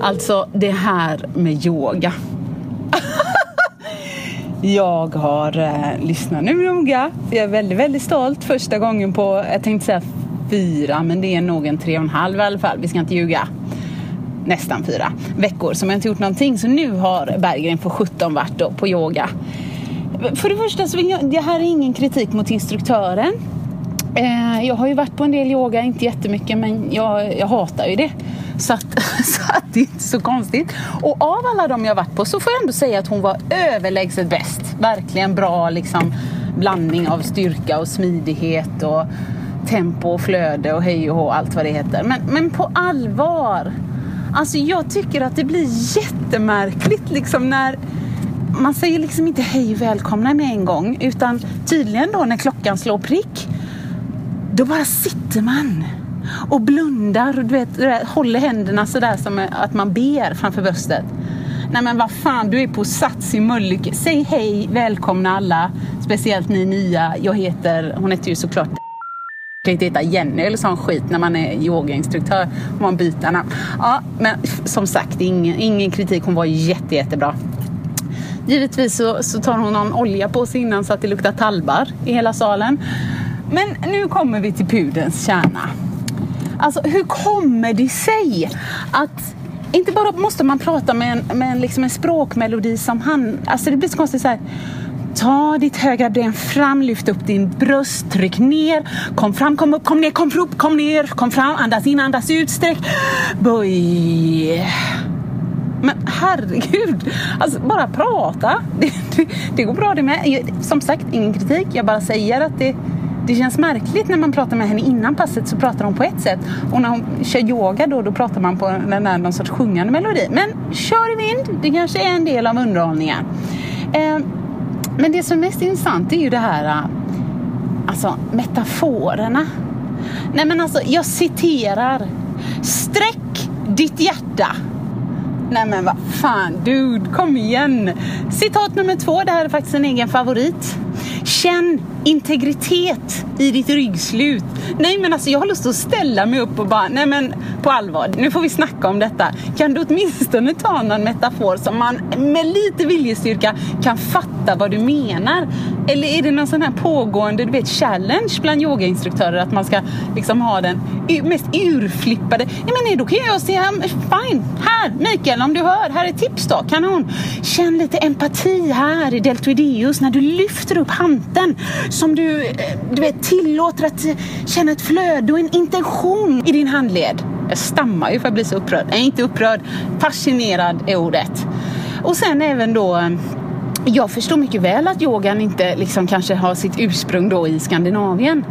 Alltså, det här med yoga. Jag har eh, lyssnat nu noga. Jag är väldigt, väldigt stolt. Första gången på, jag tänkte säga fyra, men det är nog en tre och en halv i alla fall. Vi ska inte ljuga. Nästan fyra veckor som jag inte gjort någonting. Så nu har Berggren för 17 varit då på yoga. För det första så vill jag, det här är ingen kritik mot instruktören. Eh, jag har ju varit på en del yoga, inte jättemycket, men jag, jag hatar ju det. Så, att, så att det är inte så konstigt. Och av alla de jag har varit på så får jag ändå säga att hon var överlägset bäst. Verkligen bra liksom, blandning av styrka och smidighet och tempo och flöde och hej och hå, allt vad det heter. Men, men på allvar. Alltså jag tycker att det blir jättemärkligt liksom när man säger liksom inte hej och välkomna med en gång utan tydligen då när klockan slår prick då bara sitter man och blundar och du vet, du vet, håller händerna sådär som att man ber framför bröstet. Nej men vad fan, du är på Sats i Mölnlycke. Säg hej, välkomna alla. Speciellt ni nya. Jag heter, hon heter ju såklart kan inte heta Jenny eller sån skit när man är yogainstruktör. Om man byter namn. Ja, men som sagt, ingen, ingen kritik. Hon var jätte, jättebra. Givetvis så, så tar hon någon olja på sig innan så att det luktar talbar i hela salen. Men nu kommer vi till pudens kärna. Alltså hur kommer det sig att inte bara måste man prata med en, med en, liksom en språkmelodi som han... Alltså det blir så konstigt så här. Ta ditt högra ben fram, lyft upp din bröst, tryck ner, kom fram, kom upp, kom ner, kom upp, kom ner, kom fram, andas in, andas ut, sträck, böj. Men herregud, alltså bara prata. Det, det, det går bra det med. Som sagt, ingen kritik. Jag bara säger att det, det känns märkligt när man pratar med henne innan passet så pratar hon på ett sätt. Och när hon kör yoga då, då pratar man på den där någon sorts sjungande melodi. Men kör i vind, det kanske är en del av underhållningen. Eh, men det som är mest intressant är ju det här, eh, alltså metaforerna. Nej men alltså, jag citerar. Sträck ditt hjärta. Nej men vad fan, dude, kom igen. Citat nummer två, det här är faktiskt en egen favorit. Känn integritet i ditt ryggslut. Nej men alltså jag har lust att ställa mig upp och bara, nej men på allvar, nu får vi snacka om detta. Kan du åtminstone ta någon metafor som man med lite viljestyrka kan fatta vad du menar? Eller är det någon sån här pågående, du vet, challenge bland yogainstruktörer att man ska liksom ha den mest urflippade. Nej men nej, då kan jag säga, fine, här Mikael, om du hör, här är tips då, kanon. Känn lite empati här i deltoideus när du lyfter upp handen som du, eh, du vet, tillåter att känna ett flöde och en intention i din handled. Jag stammar ju för att bli så upprörd. Nej, inte upprörd. Fascinerad är ordet. Och sen även då eh, jag förstår mycket väl att yogan inte liksom kanske har sitt ursprung då i Skandinavien.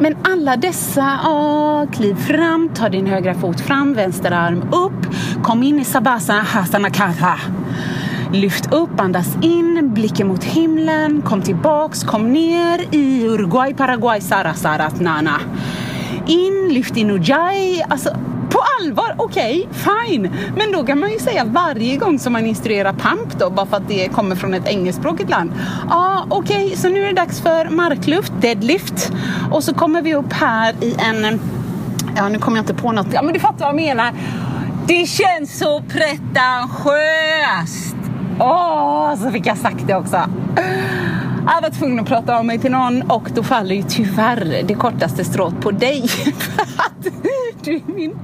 Men alla dessa, ah, kliv fram, ta din högra fot fram, vänster arm upp, kom in i Sabasana Hasana Katha. Lyft upp, andas in, blicken mot himlen, kom tillbaks, kom ner i Uruguay, Paraguay, Sarasaratnana. In, lyft in Ujjayi, alltså på allvar, okej, okay, fine. Men då kan man ju säga varje gång som man instruerar pump då, bara för att det kommer från ett engelskspråkigt land. Ja, ah, okej, okay, så nu är det dags för markluft, deadlift. Och så kommer vi upp här i en, ja nu kommer jag inte på något, ja men du fattar vad jag menar. Det känns så pretentiöst. Åh, oh, så fick jag sagt det också. Jag var tvungen att prata om mig till någon och då faller ju tyvärr det kortaste strået på dig. För att du är min...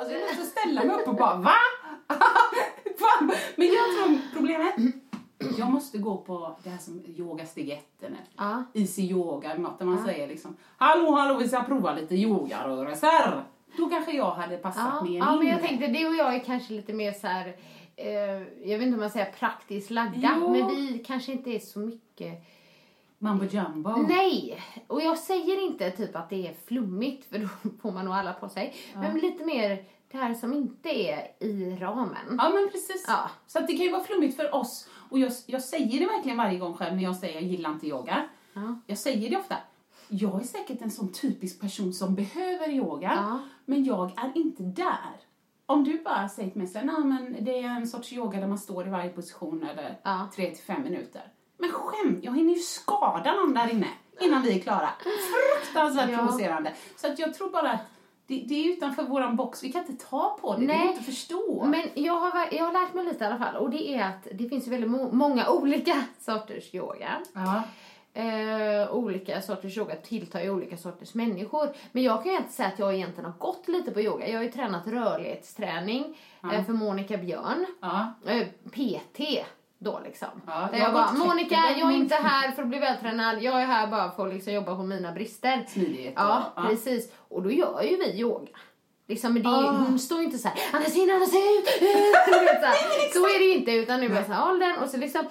Alltså jag måste ställa mig upp och bara va? Men jag tror problemet jag måste gå på det här som yoga steg ett, Ja. easy yoga, något där man säger liksom Hallå, hallå, vi ska prova lite yogarörelser. Då kanske jag hade passat Ja, mer ja, men jag tänkte det och jag är kanske lite mer så här eh, jag vet inte om man säger praktiskt lagda, Jo. men vi kanske inte är så mycket Mambo jumbo. Nej, och jag säger inte typ att det är flummigt för då får man nog alla på sig. Men lite mer det här som inte är i ramen. Ja men precis. Ja. Så att det kan ju vara flummigt för oss. Och jag, jag säger det verkligen varje gång själv när jag säger jag gillar inte yoga. Ja. Jag säger det ofta. Jag är säkert en sån typisk person som behöver yoga. Ja. Men jag är inte där. Om du bara säger till mig men det är en sorts yoga där man står i varje position eller Ja. tre till fem minuter. Men skämt, jag hinner ju skada någon där inne innan vi är klara. Fruktansvärt Ja. provocerande. Så att jag tror bara att det, det är utanför våran box, vi kan inte ta på det, Nej. går inte att förstå. Men jag har, jag har lärt mig lite i alla fall och det är att det finns ju väldigt mo- många olika sorters yoga. Ja. Eh, olika sorters yoga tilltar ju olika sorters människor. Men jag kan ju inte säga att jag egentligen har gått lite på yoga. Jag har ju tränat rörlighetsträning eh, för Monica Björn. Ja. Eh, PT då liksom. Ja, Där jag jag bara, Monica jag är inte här för att bli vältränad. Jag är här bara för att liksom jobba på mina brister. Smidighet Ja, ja. precis. Och då gör ju vi yoga. Liksom, det, Ah. Hon står ju inte så här, andas in, andas ut. Så, så är det ju inte utan nu det så här, håll den och så liksom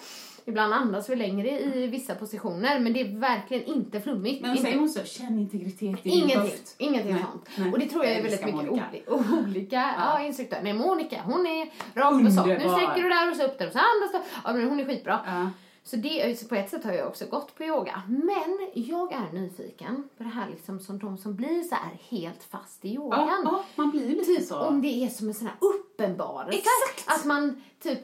Ibland andas vi längre i vissa positioner men det är verkligen inte flummigt. Men inte, säger hon så, känn integritet i din Ingenting, höft. ingenting Nej, sånt. nej. Och det tror jag är väldigt mycket Monica. oli- olika ja. instruktörer. Nej, Monica hon är rakt på sak. Nu sträcker du där och så upp där och så andas du. Ja, men hon är skitbra. Ja. Så det, så på ett sätt har jag också gått på yoga. Men jag är nyfiken på det här liksom som de som blir så här helt fast i yogan. Ja, ja, man blir lite Typ så. om det är som en sån här uppenbarelse. Exakt. Att man typ,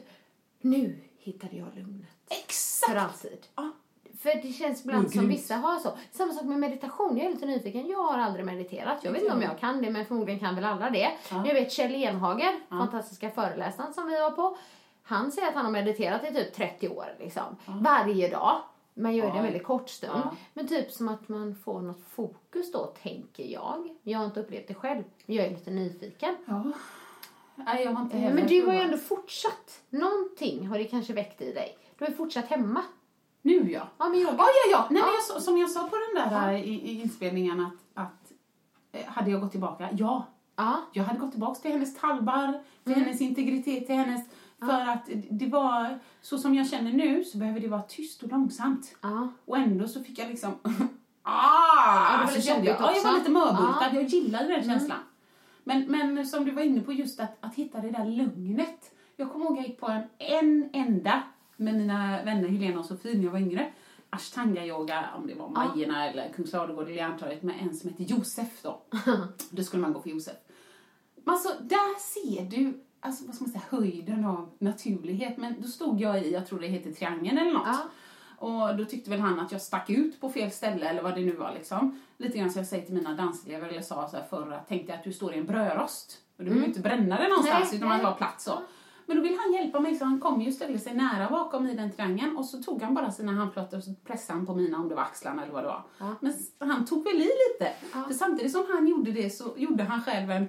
nu hittade jag lugnet. Exakt! För alltid. Ja. För det känns ibland som vissa har så. Samma sak med meditation. Jag är lite nyfiken. Jag har aldrig mediterat. Jag vet inte om jag kan det, men förmodligen kan väl alla det. Men Jag vet Kjell Enhager, fantastiska föreläsaren som vi var på. Han säger att han har mediterat i typ 30 år liksom. Varje dag. Man gör det en väldigt kort stund. Ja. Men typ som att man får något fokus då, tänker jag. Jag har inte upplevt det själv, men jag är lite nyfiken. Ja. Nej, jag har inte Eh, Men du har ju ändå fortsatt. Någonting har det kanske väckt i dig. Du har ju fortsatt hemma. Nu ja. Ja, men yoga. Ja, ja, ja. Nej, Ja. Men jag, som jag sa på den där i, i inspelningen att, att eh, hade jag gått tillbaka? Ja. Ja. Jag hade gått tillbaka till hennes tallbar, till hennes integritet, till hennes... För att det var, så som jag känner nu så behöver det vara tyst och långsamt. Ja. Och ändå så fick jag liksom... Ja, ah! det var så lite jag, jobbigt ja, jag var också. lite mörbultad. Ja. Mm. Jag gillade den känslan. Men, men som du var inne på, just att, att hitta det där lugnet. Jag kommer ihåg jag gick på en, en enda med mina vänner Helena och Sofie när jag var yngre. Ashtanga-yoga, om det var Majorna eller Kungs Ladugård eller Järntorget med en som hette Josef då. då skulle man gå för Josef. Men alltså, där ser du alltså, vad ska man säga, höjden av naturlighet. Men då stod jag i, jag tror det heter triangeln eller något. Ja. Och då tyckte väl han att jag stack ut på fel ställe eller vad det nu var liksom. Lite grann som jag säger till mina danselever eller sa så här förr att tänk dig att du står i en brödrost. Och du vill ju inte bränna det någonstans Nej, utan man nej. ska ha plats så. Men då vill han hjälpa mig så han kom ju och ställde sig nära bakom i den triangeln och så tog han bara sina handflator och så pressade han på mina om det var axlarna eller vad det var. Men s- han tog väl i lite. För samtidigt som han gjorde det så gjorde han själv en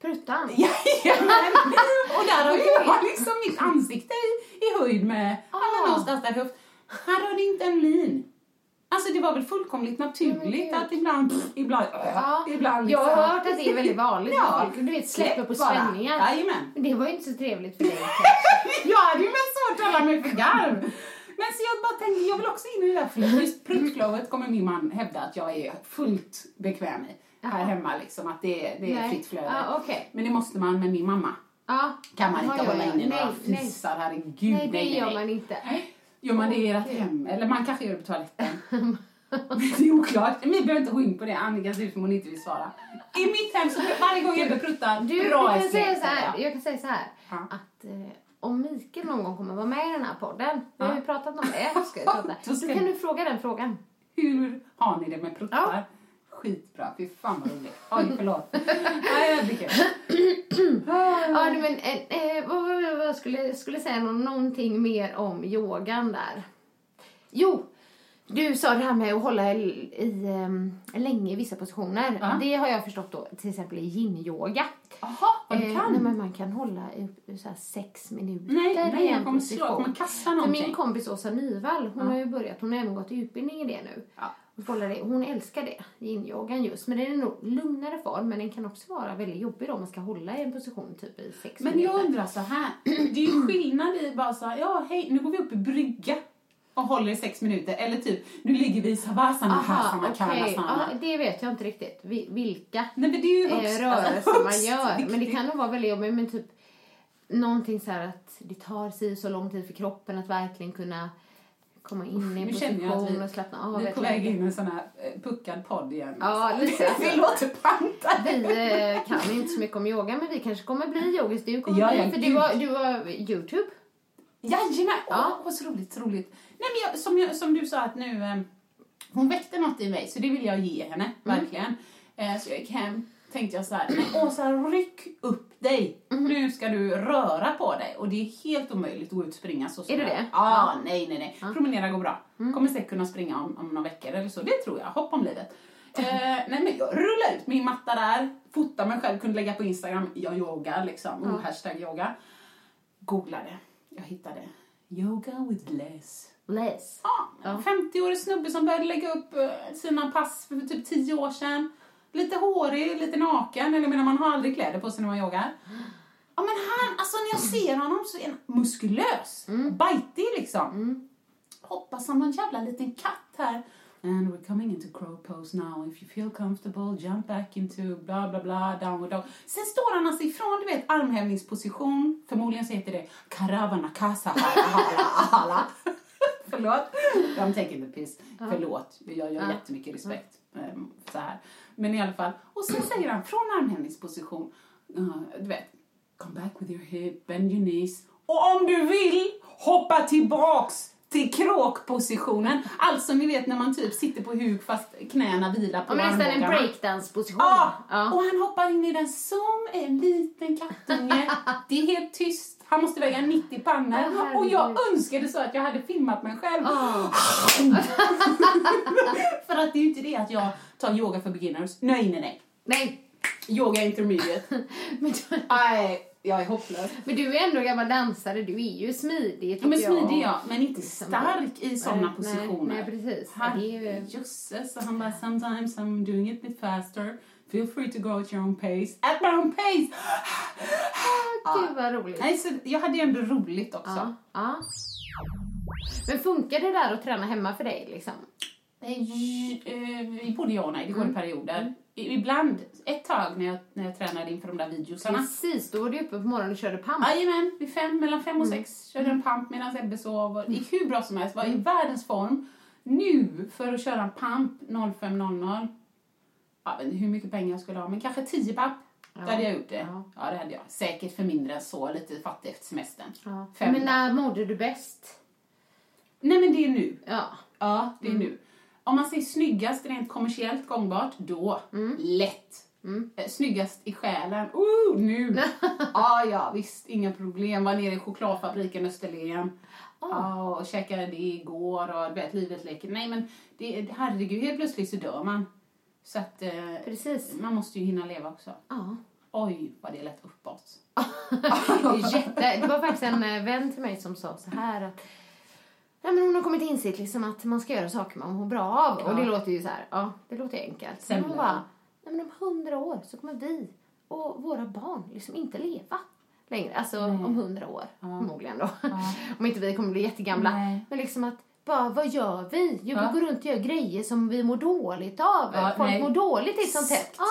Pruttan. Jajamän! Och där har jag liksom mitt ansikte i, i höjd med, ah. någonstans där höft. Han rörde inte en min. Alltså det var väl fullkomligt naturligt att ibland, ibland, Ja. ibland Jag har liksom- hört att det är väldigt vanligt Ja. folk du vet, släpper på spänningar. Jajamän. Men det var ju inte så trevligt för dig. Jag hade ju mest svårt att hålla mig för garv. Men så jag bara tänkte, jag vill också in i det där för just pruttklövet kommer min man hävda att jag är fullt bekväm i. Här hemma liksom, att det är, det är Nej. fritt flöde. Ja, okej. Men det måste man med min mamma. Ja. Kan man Ja, inte ja, hålla ja. inne några nej, nej. fisar, herregud. Nej, det gör man inte. Gör man det i ert hem? Eller man kanske gör det på toaletten. det är oklart. Vi behöver inte gå in på det. Annika ser ut som hon inte vill svara. I mitt hem så varje gång Ebbe pruttar, Du, bra jag kan, säga så här, jag. kan säga så här. Ja. Att eh, om Mikael någon gång kommer vara med i den här podden. Vi har ju pratat om det. Ska jag prata. Då kan du fråga den frågan. Hur har ni det med pruttar? Ja. Skitbra. Fy fan vad roligt. Oj, förlåt. Nej, det blir kul. Ja, men, eh, eh, vad, vad, vad skulle jag skulle säga nå- någonting mer om yogan där. Jo, du sa det här med att hålla i, i ehm, länge i vissa positioner. Ja. Det har jag förstått då, till exempel i yin-yoga. Jaha, du Eh, kan. nej, men man kan hålla i, i så sex minuter Nej, i nej, en jag kommer slå, kommer kasta För någonting. min kompis Åsa Nyvall, hon har ju börjat, hon har även gått i utbildning i det nu. Och kolla det. Hon älskar det, yin-yogan just. Men det är en nog lugnare form, men den kan också vara väldigt jobbig då om man ska hålla i en position typ i sex Men minuter. jag undrar så här. Det är ju skillnad i bara så här, ja hej, nu går vi upp i brygga och håller i sex minuter. Eller typ, nu ligger vi i savasana, Aha, hasana, okej. karasana. Ja, det vet jag inte riktigt. Vi- Vilka Nej men det är ju eh, högst, rörelser alltså, man gör. Men det kan nog vara väldigt jobbigt. Men typ någonting så här att det tar sig så lång tid för kroppen att verkligen kunna komma in i en position vi, och slappna av. vi är på väg in i en sån här eh, puckad podd igen. Ja, lite. vi låter pantade. Vi eh, kan inte så mycket om yoga, men vi kanske kommer bli yogis. Du kommer Ja, bli, ja, för du har, du har Youtube. Jajamän! Ja. Åh, vad så roligt, så roligt. Nej, men jag, som, jag, som du sa att nu, eh, hon väckte något i mig så det vill jag ge henne, Mm. verkligen. Eh, så jag gick hem, tänkte jag så här, Åsa ryck upp dig. Mm. Nu ska du röra på dig. Och det är helt omöjligt att gå ut och springa så Är det det? Ja, Ja. Mm. nej, nej, nej. Promenera går bra. Kommer säkert kunna springa om, om några veckor eller så. Det tror jag. Hopp om livet. Eh, nej men jag rullar ut min matta där, fotar mig själv, kunde lägga på Instagram, jag yogar liksom, oh, hashtag yoga. Googlade, jag hittade yoga with less. Les. Ja, en 50-årig snubbe som började lägga upp eh, sina pass för typ 10 år sedan. Lite hårig, lite naken, eller menar man har aldrig kläder på sig när man yogar. Ja men han, alltså när jag ser honom så är han muskulös, bitig liksom. Hoppas som någon jävla liten katt här. And we're coming into crow pose now. If you feel comfortable, jump back into bla bla bla, downward dog. Sen står han alltså ifrån, du vet, armhävningsposition. Förmodligen så heter det karavana kasa hala hala hala. Förlåt. I'm taking the piss. Förlåt. Jag gör jättemycket respekt. ehm, Så här. Men i alla fall. Och sen säger han från armhävningsposition. uh, du vet. Come back with your hip, bend your knees. Och om du vill, hoppa tillbaks till kråkpositionen. Alltså ni vet när man typ sitter på huk fast knäna vilar på Ja, men nästan en armbågarna. breakdance-position. Ja, Ja. och han hoppar in i den som en liten kattunge. Det är helt tyst. Han måste väga 90 pannor. Ja, herregud. och jag önskade så att jag hade filmat mig själv. Ah. för att det är ju inte det att jag tar yoga för beginners. Nej, nej, nej. Nej, Yoga intermediate. men jag är hopplös. men du är ändå gammal dansare. Du är ju smidig, Ja, men smidig jag, men inte stark i sådana Nej, positioner. Nej, nej precis. Ja. Herrejösses, och han bara sometimes I'm doing it a bit faster. Feel free to go at your own pace. At my own pace! Gud vad roligt. Nej, så jag hade ju ändå roligt också. Ja, ja. Men funkar det där att träna hemma för dig liksom? Nej, eh, både ja och nej, det går i perioder. I- Ibland, ett tag när jag, när jag tränade inför de där videosarna. Precis, då var du uppe på morgonen och körde pump. Jajamän, vid fem, mellan fem och sex körde en pump medan Ebbe sov. Det gick hur bra som helst, var i världens form. Nu, för att köra en pump 05.00, jag vet inte hur mycket pengar jag skulle ha, men kanske 10 papp. Då hade jag gjort det. Ja. Ja. det hade jag. Säkert för mindre än så, lite fattig efter semestern. Ja. Fem Men när mådde du bäst? Nej men det är nu. Ja. Ja, det är nu. Om man säger snyggast rent kommersiellt gångbart, då. Lätt. Eh, Snyggast i själen, uh, nu! ah, ja, visst, inga problem. Var nere i chokladfabriken Österlen. Ja, och käkade det igår och vet, livet leker. Nej men, det, herregud, helt plötsligt så dör man. Så att eh, Precis. man måste ju hinna leva också. Ja. Oj, vad det lät uppåt. Jätte... det var faktiskt en eh, vän till mig som sa så här att Ja, men hon har kommit insikt liksom att man ska göra saker man mår bra av. Och det låter ju så här, ja, det låter enkelt. Men Semlor. hon bara, nej men om hundra år så kommer vi och våra barn liksom inte leva längre. Alltså om hundra år, förmodligen då. om inte vi kommer bli jättegamla. Nej. Men liksom att, bara, vad gör vi? Jo, Ja. vi går runt och gör grejer som vi mår dåligt av. Ja, Folk nej. mår dåligt i sånt här. Ja,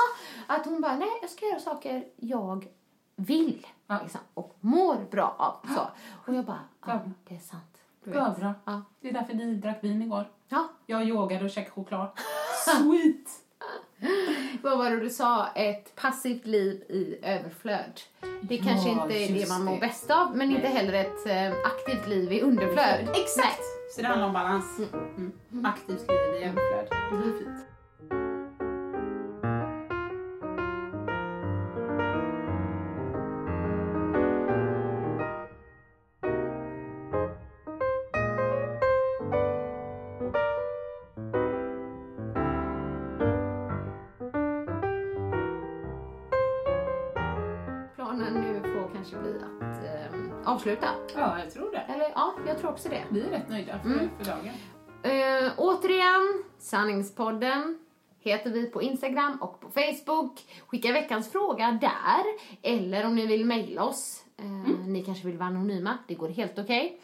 att hon bara, nej, jag ska göra saker jag vill. Ja. Liksom, och mår bra av. Så. Och jag bara, ja, det är sant. Bra. Ja. Det är därför ni drack vin igår. Ja, Jag yogade och käkade choklad. Sweet! vad var det du sa? Ett passivt liv i överflöd. Det kanske Ja, inte är det man mår det. bäst av, men inte heller ett eh, aktivt liv i underflöd. Exakt! Så det handlar om balans. Mm. Aktivt liv i överflöd. Det blir fint. Avsluta. Ja, jag tror det. Eller ja, jag tror också det. Vi är rätt nöjda för, för dagen. Eh, återigen, Sanningspodden heter vi på Instagram och på Facebook. Skicka veckans fråga där. Eller om ni vill mejla oss. Eh, Ni kanske vill vara anonyma. Det går helt okej.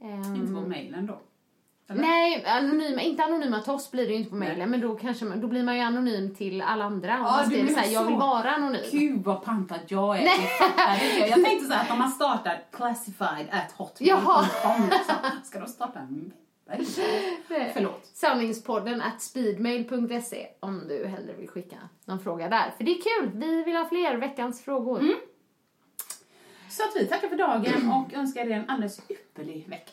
Ehm, Inte på mejlen då. Nej, anonyma, inte anonyma till oss blir det ju inte på mejlen. Men då, kanske man, då blir man ju anonym till alla andra. Om man du skriver menar såhär, jag vill så. vara anonym. Gud vad pantad jag är. Jag inte. Jag tänkte så här att om man startar classified at hotmail.com. Ska de starta en? Förlåt. Sanningspodden at speedmail.se om du hellre vill skicka någon fråga där. För det är kul, vi vill ha fler veckans frågor. Mm. Så att vi tackar för dagen och önskar er en alldeles ypperlig vecka.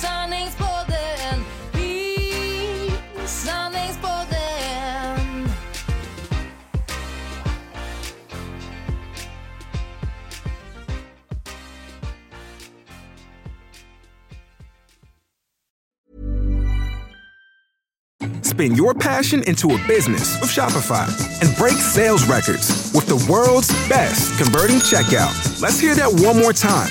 sanningspodden i sanningspodden Spin your passion into a business with Shopify and break sales records with the world's best converting checkout. Let's hear that one more time.